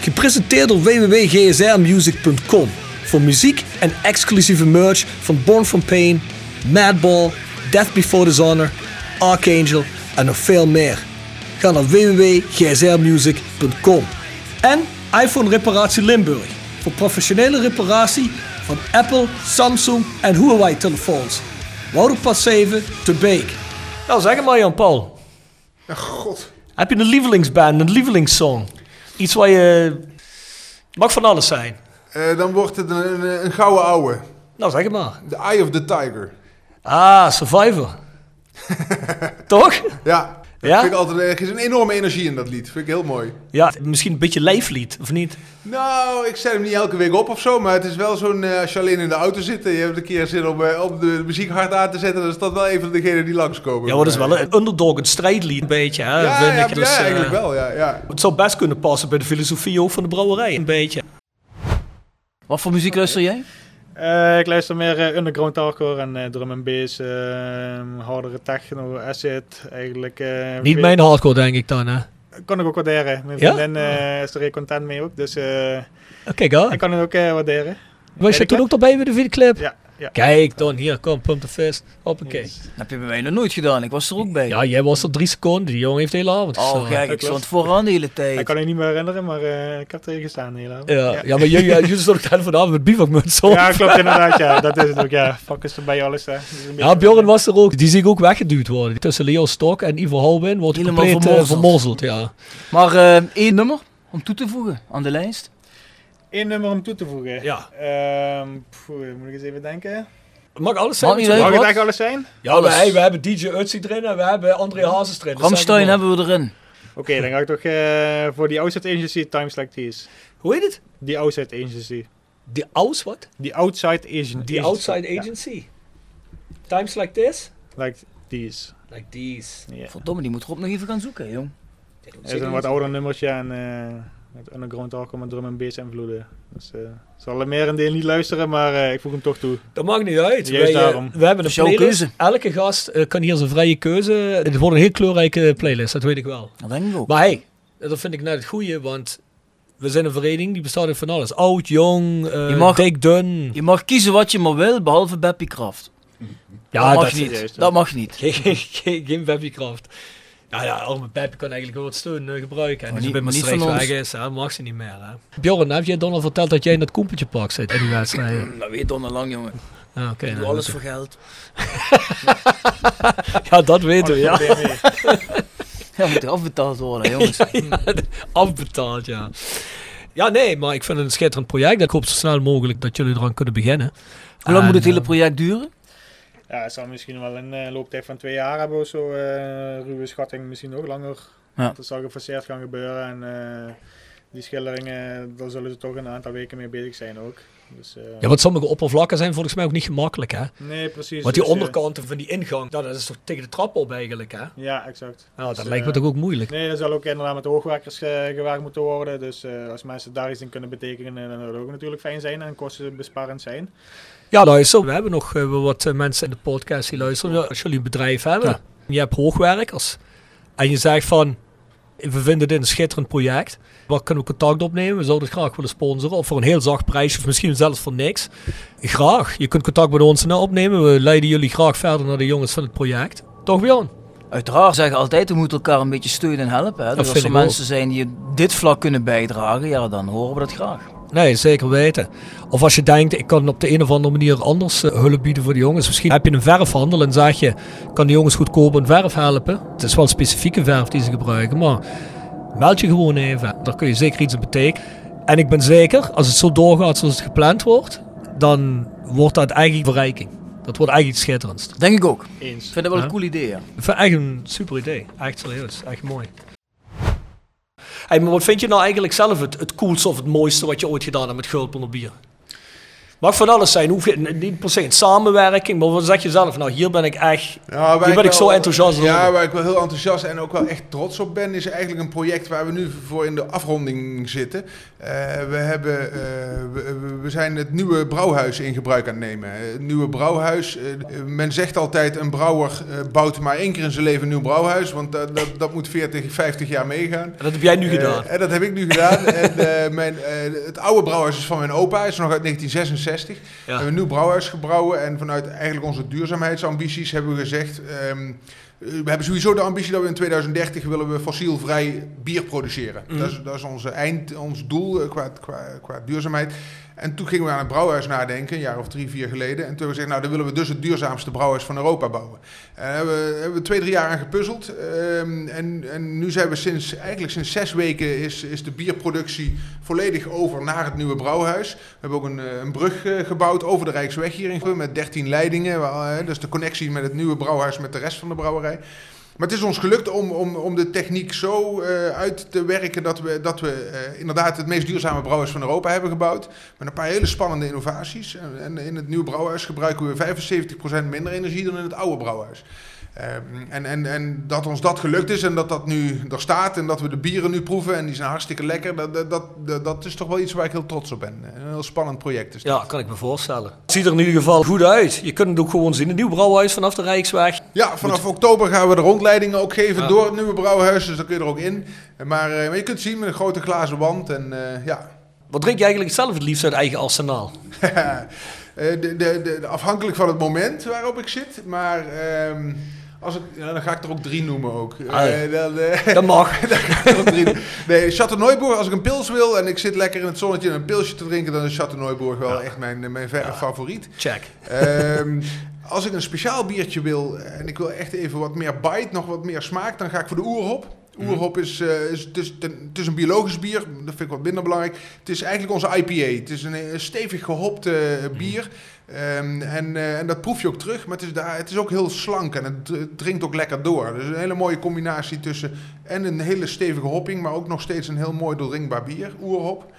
Gepresenteerd door www.gsrmusic.com. Voor muziek en exclusieve merch van Born From Pain, Madball, Death Before Dishonor, Archangel en nog veel meer. Ga naar www.gsrmusic.com. En iPhone Reparatie Limburg. Voor professionele reparatie van Apple, Samsung en Huawei telefoons. Wouderpad 7 te Beek. Nou zeg maar Jan Paul. Ja, god. Heb je een lievelingsband, een lievelingssong? Iets waar je... Mag van alles zijn. Eh, dan wordt het een, een, een gouden ouwe. Nou, zeg het maar. The Eye of the Tiger. Ah, Survivor. Toch? Ja. Ja? Vind ik altijd, er is een enorme energie in dat lied. Vind ik heel mooi. Ja, misschien een beetje lijflied, of niet? Nou, ik zet hem niet elke week op of zo, maar het is wel zo'n, eh, als je alleen in de auto zit en je hebt een keer zin om, eh, om de muziek hard aan te zetten, dan is dat wel een van degenen die langskomen. Ja, maar dat is wel een underdog, een strijdlied een beetje, hè, Ja, vind ja, ik. Dus, ja, eh, eigenlijk wel, ja, ja. Het zou best kunnen passen bij de filosofie ook van de brouwerij, een beetje. Wat voor muziek luister jij? Eh, ik luister meer eh, underground hardcore en eh, drum and bass, eh, hardere techno, acid, eigenlijk. Niet mijn hardcore, denk ik dan, hè? Kan ik ook waarderen. Mijn Ja? vriendin eh, is er heel content mee ook, dus Kijk aan. ik kan het ook waarderen. Was je toen ook erbij bij de videoclip? Ja. Ja. Kijk dan, hier, kom, pump the fist. Hoppakee. heb je bij mij nog nooit gedaan. Ik was er ook bij. Ja, jij was er drie seconden. Die jongen heeft de hele avond Oh, gestaan. kijk, ik stond vooraan de hele tijd. Ik kan het niet meer herinneren, maar eh, ik heb er gestaan heel lang. Ja, ja. maar jullie, jullie stonden ook vanavond met bivakmuts op. Ja, klopt inderdaad, ja. Dat is het ook, ja. Fuck is erbij alles, hè. Dat Ja, Bjorn was er ook. Die zie ik ook weggeduwd worden. Tussen Leo Stok en Ivo Halwin wordt hij Helemaal compleet eh, vermorzeld. ja. Maar eh, één nummer om toe te voegen aan de lijst. Eén nummer om toe te voegen. Ja. Ehm, poeh, moet ik eens even denken. Mag alles zijn? Mag Mag het echt alles zijn? Ja, Alles. wij, we hebben DJ Utsi erin en we hebben André Hazes erin. Ramstein hebben we erin. Oké, dan ga ik toch eh, voor die Outside Agency Times Like These. Hoe heet het? Die Outside Agency. Die Aus wat? Die Outside Agency. Die Outside Agency. Times like this? Like these. Like these. Ja. Verdomme, die moet Rob nog even gaan zoeken, jong. Het is een wat ouder nummertje en eh met underground hardcore met drum en bass invloeden. Dus eh zal er meer een deel niet luisteren, maar eh, ik voeg hem toch toe. Dat maakt niet uit. Juist Wij, eh, daarom. we hebben een playlist. keuze. Elke gast kan hier zijn vrije keuze. Het wordt een heel kleurrijke playlist, dat weet ik wel. Dat denk ik ook. Maar hey, dat vind ik net het goede, want we zijn een vereniging die bestaat uit van alles. Oud, jong, Je mag- dik, dun. Je mag kiezen wat je maar wil, behalve Beppie Kraft. Ja, dat mag dat niet. juist, dat mag niet. Geen, geen, Babykraft. Ja, ja, arme Peppy kan eigenlijk wel wat steun eh, gebruiken. En Maar als niet- je bij Maastricht weg is, hè, mag ze niet meer. Hè. Bjorn, heb jij dan al verteld dat jij in dat koempeltje pak zit in die wedstrijden? Dat weet Don al lang, jongen. Ja, oké. Ik doe nou, alles voor geld. Ja, dat weten we, ja. Moet er afbetaald worden, jongens. Afbetaald, ja. Ja, nee, maar ik vind het een schitterend project. Ik hoop zo snel mogelijk dat jullie eraan kunnen beginnen. Hoe lang moet het hele eh, project duren? Ja, het zal misschien wel een eh, looptijd van twee jaar hebben of zo. eh, ruwe schatting misschien nog langer. Ja. Dat zal geforceerd gaan gebeuren. En eh, die schilderingen, daar zullen ze toch een aantal weken mee bezig zijn ook. Dus, Ja, want sommige oppervlakken zijn volgens mij ook niet gemakkelijk, hè? Nee, precies. Want die Dus, onderkanten van die ingang, nou, dat is toch tegen de trap op eigenlijk, hè? Ja, exact. Nou, Dus, dat lijkt me toch ook moeilijk. Nee, dat zal ook inderdaad met hoogwerkers gewerkt moeten worden. Dus als mensen daar iets in kunnen betekenen, dan zou dat ook natuurlijk fijn zijn en kostenbesparend zijn. Ja, is zo. We hebben nog eh, wel wat eh, mensen in de podcast die luisteren. Als jullie een bedrijf hebben, Ja. je hebt hoogwerkers. En je zegt van, we vinden dit een schitterend project. Waar kunnen we contact opnemen? We zouden het graag willen sponsoren. Of voor een heel zacht prijsje, of misschien zelfs voor niks. Graag. Je kunt contact met ons nou opnemen. We leiden jullie graag verder naar de jongens van het project. Toch Bjorn? Uiteraard zeggen altijd, we moeten elkaar een beetje steunen en helpen. Hè? Dus als er ook. mensen zijn die op dit vlak kunnen bijdragen, ja, dan horen we dat graag. Nee, zeker weten. Of als je denkt, ik kan op de een of andere manier anders eh, hulp bieden voor de jongens. Misschien heb je een verfhandel en zeg je, kan de jongens goedkoop een verf helpen. Het is wel specifieke verf die ze gebruiken, maar meld je gewoon even. Daar kun je zeker iets in betekenen. En ik ben zeker, als het zo doorgaat zoals het gepland wordt, dan wordt dat eigenlijk verrijking. Dat wordt eigenlijk iets schitterends. Denk ik ook. Eens. Ik vind dat wel Ja. een cool idee, ja. Ik vind het echt een super idee. Echt serieus. Echt mooi. Hey, maar wat vind je nou eigenlijk zelf het, het coolste of het mooiste wat je ooit gedaan hebt met Gulpen bier? Mag van alles zijn. Hoef je, niet per se in samenwerking, maar wat zeg je zelf? Nou, hier ben ik echt... Ja, hier ben ik wel- zo enthousiast over. Ja, waar ik wel heel enthousiast en ook wel echt trots op ben, is eigenlijk een project waar we nu voor in de afronding zitten. Eh, we, hebben, eh, we, zijn het nieuwe brouwhuis in gebruik aan het nemen. Het nieuwe brouwhuis, eh, men zegt altijd een brouwer bouwt maar één keer in zijn leven een nieuw brouwhuis, want dat, dat, dat moet 40, 50 jaar meegaan. En dat heb jij nu gedaan. en dat heb ik nu gedaan. en, mijn, het oude brouwhuis is van mijn opa, is nog uit 1966. Ja. We hebben een nieuw brouwhuis gebrouwen en vanuit eigenlijk onze duurzaamheidsambities hebben we gezegd... ehm, eh, we hebben sowieso de ambitie dat we in 2030 willen we fossielvrij bier produceren. Mhm. Dat, is, dat is onze eind, ons doel eh, qua, qua, qua duurzaamheid. En toen gingen we aan het brouwhuis nadenken, een jaar of drie, vier geleden. En toen hebben we gezegd, nou dan willen we dus het duurzaamste brouwhuis van Europa bouwen. En daar hebben, we- hebben we twee, drie jaar aan gepuzzeld. Ehm, en, en nu zijn we sinds, eigenlijk sinds zes weken is, is de bierproductie volledig over naar het nieuwe brouwhuis. We hebben ook een, eh, een brug eh, gebouwd over de Rijksweg hier in Gulpen met 13 leidingen. Dus de connectie met het nieuwe brouwhuis met de rest van de brouwerij. Maar het is ons gelukt om, om, om de techniek zo eh, uit te werken dat we, dat we eh, inderdaad het meest duurzame brouwhuis van Europa hebben gebouwd. Met een paar hele spannende innovaties. En, in het nieuwe brouwhuis gebruiken we 75% minder energie dan in het oude brouwhuis. Ehm, en, en, en dat ons dat gelukt is en dat dat nu er staat en dat we de bieren nu proeven en die zijn hartstikke lekker, dat, dat, dat, dat is toch wel iets waar ik heel trots op ben. Een heel spannend project is dat. Ja, kan ik me voorstellen. Het ziet er in ieder geval goed uit. Je kunt het ook gewoon zien. Een nieuw brouwhuis vanaf de Rijksweg. Ja, vanaf oktober gaan we de rondleidingen ook geven Ja. door het nieuwe brouwhuis, dus dan kun je er ook in. Maar, eh, maar je kunt het zien met een grote glazen wand en eh, ja, Wat drink je eigenlijk zelf het liefst uit eigen arsenaal? Eh, de, de, de, de- afhankelijk van het moment waarop ik zit. Maar ehm, als ik, ja, dan ga ik er ook drie noemen ook. Eh, Ah, dan, eh, Dat mag. dan ga ik er ook drie. Nee, als ik een pils wil en ik zit lekker in het zonnetje en een pilsje te drinken, dan is Chateau Neuburg wel echt mijn, mijn verre favoriet. Check. Ehm, als ik een speciaal biertje wil en ik wil echt even wat meer bite, nog wat meer smaak, dan ga ik voor de oerhop. Oerhop is, eh, is, het is, het is een biologisch bier, dat vind ik wat minder belangrijk. Het is eigenlijk onze IPA. Het is een, eh, stevig gehopte eh, bier. Ehm, en, eh, en dat proef je ook terug, maar het is, daar, het is ook heel slank en het, het drinkt ook lekker door. Dus een hele mooie combinatie tussen en een hele stevige hopping, maar ook nog steeds een heel mooi doordrinkbaar bier, oerhop.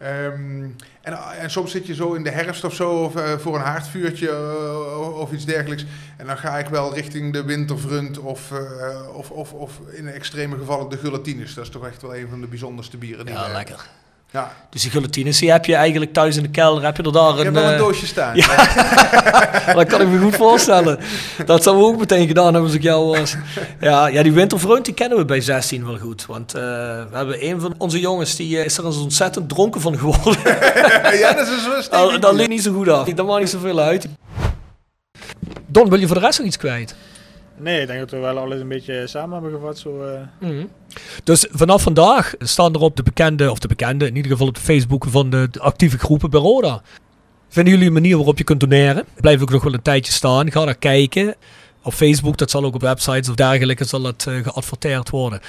Ehm, en, en soms zit je zo in de herfst of zo of, eh, voor een haardvuurtje eh, of iets dergelijks. En dan ga ik wel richting de wintervrunt of, eh, of, of, of in extreme gevallen de gulletines. Dat is toch echt wel een van de bijzondste bieren. Die Ja, lekker. Ja. Dus die gulletines, die heb je eigenlijk thuis in de kelder. Heb je er daar Ik heb een... wel een eh, doosje staan. Ja, dat kan ik me goed voorstellen. Dat zou we ook meteen gedaan hebben als ik jou was. Ja, ja die wintervreund die kennen we bij 16 wel goed. Want eh, we hebben een van onze jongens, die eh, is er eens ontzettend dronken van geworden. ja, dat is een stevig Dat, ligt niet zo goed af. Dat maakt niet zoveel uit. Don, wil je voor de rest nog iets kwijt? Nee, ik denk dat we wel alles een beetje samen hebben gevat. Zo, eh. Mhm. Dus vanaf vandaag staan er op de bekende, of de bekende, in ieder geval op de Facebook van de, actieve groepen bij Roda. Vinden jullie een manier waarop je kunt doneren? Blijf ook nog wel een tijdje staan. Ga daar kijken. Op Facebook, dat zal ook op websites of dergelijke, zal dat eh, geadverteerd worden.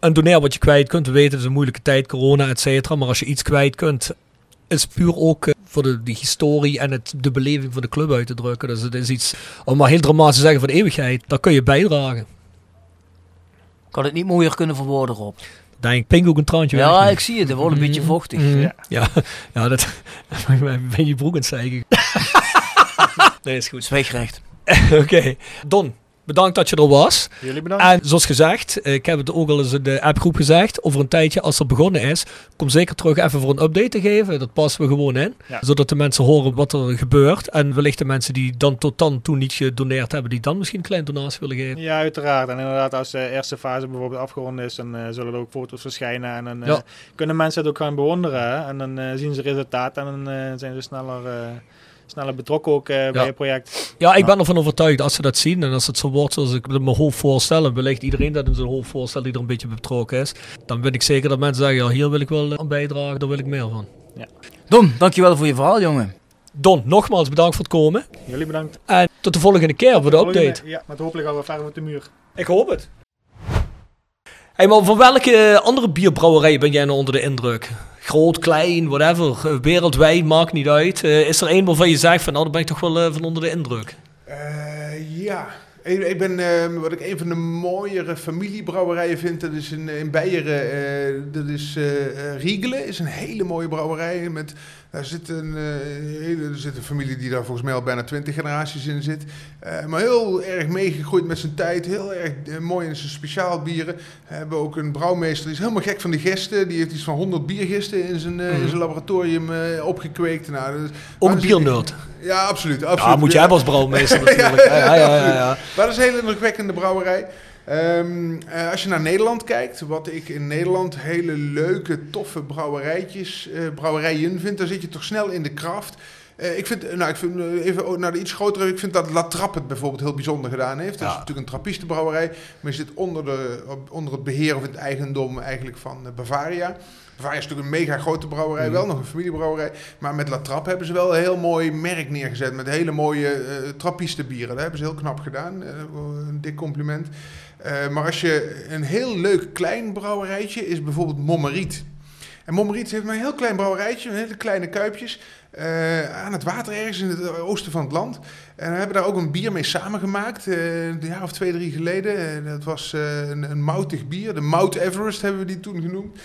En doneer wat je kwijt kunt. We weten, het is een moeilijke tijd, corona, et cetera. Maar als je iets kwijt kunt, is puur ook eh, voor de, historie en het, de beleving van de club uit te drukken. Dus het is iets, om maar heel dramatisch te zeggen, voor de eeuwigheid. Daar kun je bijdragen. Kan het niet mooier kunnen verwoorden, Rob? Denk, pink ook een traantje Ja, weg. ik zie het. Het wordt een beetje vochtig. Mhm. Ja. Ja, ja, dat ben je broek aan het nee, is goed. Zweegrecht. Oké, Don, bedankt dat je er was. Jullie bedankt. En zoals gezegd, ik heb het ook al eens in de appgroep gezegd, over een tijdje als het begonnen is, kom zeker terug even voor een update te geven. Dat passen we gewoon in, Ja. zodat de mensen horen wat er gebeurt. En wellicht de mensen die dan tot dan toe niet gedoneerd hebben, die dan misschien een kleine donatie willen geven. Ja, uiteraard. En inderdaad, als de eerste fase bijvoorbeeld afgerond is, dan eh, zullen er ook foto's verschijnen. En dan eh, Ja. kunnen mensen het ook gaan bewonderen. hè. En dan eh, zien ze resultaat en dan zijn ze sneller, sneller betrokken ook eh, bij het project. Ja, ik ben ervan overtuigd als ze dat zien en als het zo wordt zoals ik mijn hoofd voorstel, en wellicht iedereen dat in zijn hoofd voorstelt die er een beetje bij betrokken is, dan ben ik zeker dat mensen zeggen, ja, hier wil ik wel eh, aan bijdragen, daar wil ik meer van. Ja. Don, dankjewel voor je verhaal, jongen. Don, nogmaals bedankt voor het komen. Jullie bedankt. En tot de volgende keer voor de Volgende- update. Ja, met hopelijk gaan we verder met de muur. Ik hoop het. Hey, maar van welke andere bierbrouwerij ben jij nou onder de indruk? Groot, klein, whatever, wereldwijd, maakt niet uit. Eh, is er één waarvan je zegt van, nou, daar ben ik toch wel eh, van onder de indruk? Eh, ja, ik, ben, eh, wat ik een van de mooiere familiebrouwerijen vind, dat is in, in Beieren, dat is Riegelen, is een hele mooie brouwerij. Met, daar zit een, eh, hele, er zit een familie die daar volgens mij al bijna twintig generaties in zit. Eh, maar heel erg meegegroeid met zijn tijd, heel erg eh, mooi in zijn speciaal bieren. We hebben ook een brouwmeester, die is helemaal gek van die gisten. Die heeft iets van 100 biergisten in zijn, in zijn laboratorium opgekweekt. Nou, Mhm. Ook een biernerd. Ja, absoluut. absoluut. Ja, moet je hebben als brouwmeester natuurlijk. Ja, ja, ja, ja, ja. Maar dat is een hele indrukwekkende brouwerij. Ehm, eh, als je naar Nederland kijkt, wat ik in Nederland hele leuke, toffe brouwerijtjes, eh, brouwerijen vind, dan zit je toch snel in de kraft. Eh, ik vind, nou, ik vind even naar de iets grotere, ik vind dat La Trappe het bijvoorbeeld heel bijzonder gedaan heeft. Dat is natuurlijk een trappistenbrouwerij, maar je zit onder, de, onder het beheer of het eigendom eigenlijk van Bavaria. Bavaria is natuurlijk een mega grote brouwerij, wel nog een familiebrouwerij. Maar met La Trappe hebben ze wel een heel mooi merk neergezet. Met hele mooie eh trappistenbieren. Dat hebben ze heel knap gedaan. Een dik compliment. Eh, maar als je een heel leuk klein brouwerijtje is bijvoorbeeld Mommeriet. En Mommeriet heeft maar een heel klein brouwerijtje, met hele kleine kuipjes. Eh, aan het water ergens in het oosten van het land. En we hebben daar ook een bier mee samengemaakt, eh, een jaar of twee, drie geleden. Eh, dat was eh, een, een moutig bier, de Mount Everest hebben we die toen genoemd.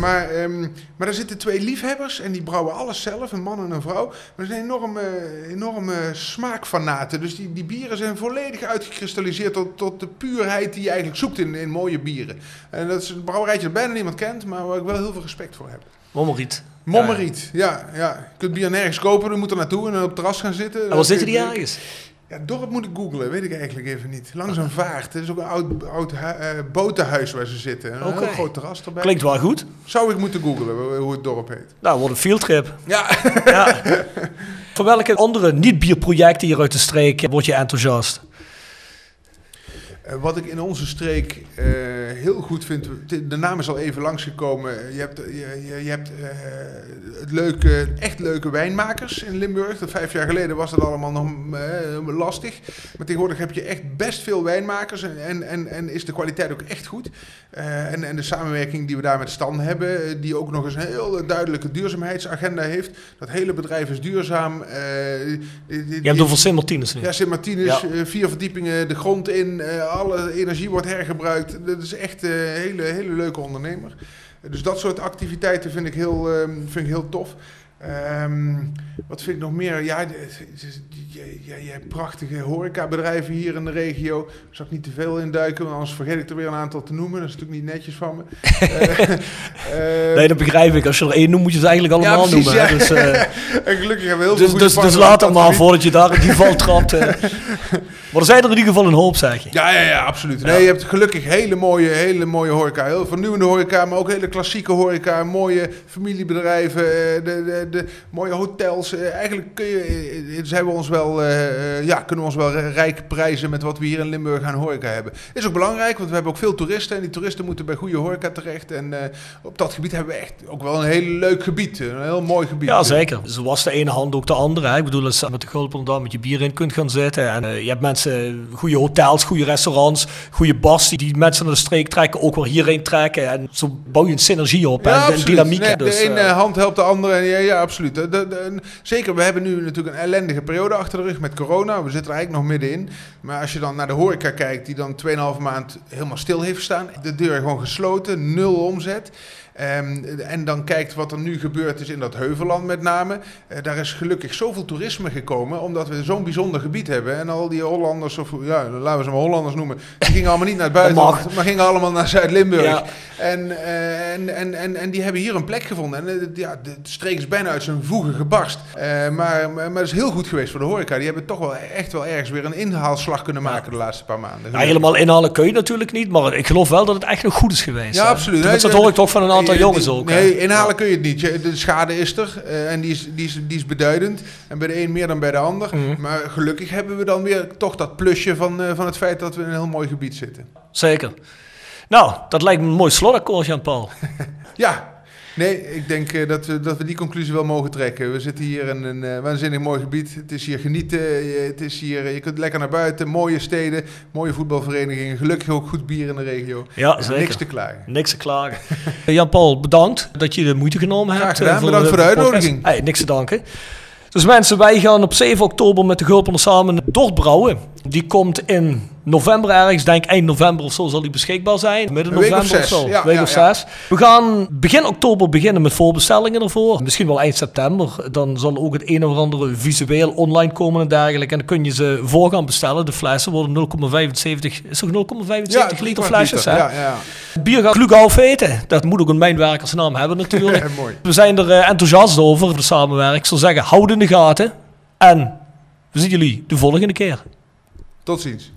Maar, ehm, maar daar zitten twee liefhebbers en die brouwen alles zelf, een man en een vrouw. Maar ze zijn enorme, enorme smaakfanaten. Dus die, die bieren zijn volledig uitgekristalliseerd tot, tot de puurheid die je eigenlijk zoekt in, in mooie bieren. En dat is een brouwerijtje dat bijna niemand kent, maar waar ik wel heel veel respect voor heb. Mommeriet. Mommeriet, ja. ja. Je kunt bier nergens kopen, je moet er naartoe en op het terras gaan zitten. En waar zitten die ergens? Ja, dorp moet ik googlen, weet ik eigenlijk even niet. Langs een vaart. Het is ook een oud, oud eh, botenhuis waar ze zitten. Een heel groot terras erbij. Klinkt wel goed. Zou ik moeten googlen hoe- hoe het dorp heet. Nou, wordt een fieldtrip. Ja. ja. Voor welke andere niet-bierprojecten hier uit de streek word je enthousiast? Eh, wat ik in onze streek eh, heel goed vind, de- naam is al even langsgekomen. Je hebt, je, je, hebt eh, het leuke, echt leuke wijnmakers in Limburg. Dat vijf jaar geleden was dat allemaal nog eh, lastig. Maar tegenwoordig heb je echt best veel wijnmakers en, en, en, is de kwaliteit ook echt goed. Eh, en, en de samenwerking die we daar met Stan hebben, eh, die ook nog eens een heel duidelijke duurzaamheidsagenda heeft. Dat hele bedrijf is duurzaam. eh, Je hebt die- over Sint Martinus nu. ja, Sint Martinus, Ja. eh, vier verdiepingen de grond in, eh, alle energie wordt hergebruikt. Dat is echt een hele, hele leuke ondernemer. Eh, dus dat soort activiteiten vind ik heel, ehm, vind ik heel tof. Ehm, wat vind ik nog meer? Ja, je hebt prachtige horecabedrijven hier in de regio. Daar zal ik niet te veel in duiken, want anders vergeet ik er weer een aantal te noemen. Dat is natuurlijk niet netjes van me. Eh, eh, Nee, dat begrijp ik. Als je er één noemt, moet je ze eigenlijk ja, allemaal precies, noemen. ja. Dus, eh, en gelukkig hebben we heel veel dus, goede dus, dus laat gebied. voordat je daar in die val trapt. Maar er zijn er in ieder geval een hoop, zeg je. Ja, ja, ja, absoluut. Nee, je hebt gelukkig hele mooie, hele mooie horeca. Heel vernieuwende horeca, maar ook hele klassieke horeca. Mooie familiebedrijven, eh, de, de, de mooie hotels. Eh, Eigenlijk kun je, eh, zijn we ons wel, eh, eh, ja, kunnen we ons wel rijk prijzen met wat we hier in Limburg aan horeca hebben. Is ook belangrijk, want we hebben ook veel toeristen. En die toeristen moeten bij goede horeca terecht. En eh, op dat gebied hebben we echt ook wel een heel leuk gebied. Een heel mooi gebied. Ja, zeker. Zo was de ene hand ook de andere. Hè. Ik bedoel, als je met de gulpen daar met je bier in kunt gaan zitten. En je hebt mensen, goede hotels, goede restaurants, goede bars die, die mensen naar de streek trekken, ook weer hierheen trekken. En zo bouw je een synergie op en dynamiek. Nee, dus, de ene eh, hand helpt de andere. Ja, ja absoluut. De, de- de- zeker, we hebben nu natuurlijk een ellendige periode achter de rug met corona. We zitten er eigenlijk nog middenin. Maar als je dan naar de horeca kijkt, die dan 2,5 maand helemaal stil heeft gestaan. De deur gewoon gesloten, nul omzet. Ehm, en dan kijkt wat er nu gebeurd is in dat Heuvelland met name. Eh, daar is gelukkig zoveel toerisme gekomen, omdat we zo'n bijzonder gebied hebben. En al die Hollanders, of ja, laten we ze maar Hollanders noemen, die gingen allemaal niet naar het buitenland, maar gingen allemaal naar Zuid-Limburg. Ja. En, eh, en, en, en, en die hebben hier een plek gevonden. En eh, ja, de streek is bijna uit zijn voegen gebarst. Maar, maar, maar het is heel goed geweest voor de horeca. Die hebben toch wel echt wel ergens weer een inhaalslag kunnen maken de laatste paar maanden. ja, helemaal inhalen kun je natuurlijk niet, maar ik geloof wel dat het echt nog goed is geweest. Ja, hè. absoluut. Dat hoor ik toch van een aantal nee, jongens ook. hè. Nee, inhalen kun je het niet. De schade is er eh, en die is, die, is, die is beduidend. En bij de een meer dan bij de ander. Mhm. Maar gelukkig hebben we dan weer toch dat plusje van, eh, van het feit dat we in een heel mooi gebied zitten. Zeker. Nou, dat lijkt me een mooi slotakkoord, Jan-Paul. Ja, nee, ik denk eh, dat, we, dat we die conclusie wel mogen trekken. We zitten hier in een eh, waanzinnig mooi gebied. Het is hier genieten. Je, het is hier, je kunt lekker naar buiten. Mooie steden, mooie voetbalverenigingen. Gelukkig ook goed bier in de regio. Ja, zeker. Niks te klagen. Niks te klagen. Eh, Jan-Paul, bedankt dat je de moeite genomen hebt. Graag gedaan. eh, Bedankt voor de uitnodiging. Hey, niks te danken. Dus mensen, wij gaan op 7 oktober met de Gulpen samen dort brouwen. Die komt in november ergens, denk eind november of zo zal die beschikbaar zijn. Midden november of zes. zo. Ja, week ja, of ja. zes. We gaan begin oktober beginnen met voorbestellingen ervoor. Misschien wel eind september. Dan zal ook het een of andere visueel online komen en dergelijke. En dan kun je ze voor gaan bestellen. De flessen worden 0,75, is toch 0,75 liter flesjes? hè? Ja, ja. Het bier gaat Glugau eten. Dat moet ook een mijnwerkersnaam hebben natuurlijk. Mooi. We zijn er eh, enthousiast over, de samenwerking. Ik zou zeggen, houd in de gaten. En we zien jullie de volgende keer. Tot ziens.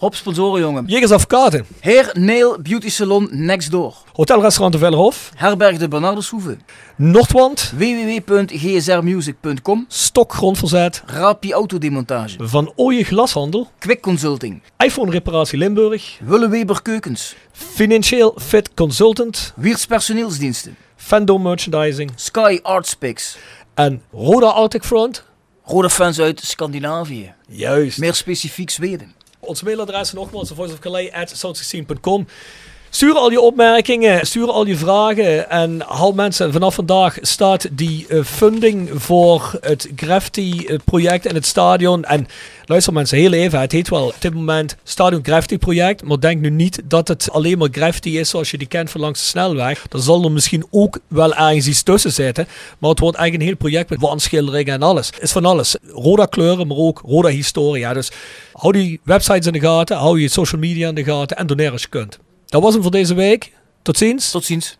Rob sponsoren, jongen. Jegers Advocaten. Heer Neil Beauty Salon Next Door. Hotelrestaurant de Vellerhof. Herberg de Bernardeshoeve. Noordwand. www.gsrmusic.com. Stok grondverzet. Rapi Autodemontage. Van Ooije Glashandel. Quick Consulting. iPhone Reparatie Limburg. Willeweber Keukens. Financieel Fit Consultant. Wiertz Personeelsdiensten. Fendo Merchandising. Sky Artspix. En Roda Arctic Front. Rode fans uit Scandinavië. Juist. Meer specifiek Zweden. Ons mailadres nogmaals, voiceofcalais.com. Stuur al je opmerkingen, stuur al je vragen. En hal mensen, vanaf vandaag staat die eh, funding voor het Graffiti-project in het stadion. En luister mensen, heel even. Het heet wel op dit moment Stadion Graffiti-project. Maar denk nu niet dat het alleen maar graffiti is zoals je die kent van langs de snelweg. Er zal er misschien ook wel ergens iets tussen zitten. Maar het wordt eigenlijk een heel project met wandschilderingen en alles. Is van alles. Roda kleuren, maar ook Roda historia. Dus hou die websites in de gaten. Hou je social media in de gaten. En doneer als je kunt. Dat was hem voor deze week. Tot ziens. Tot ziens.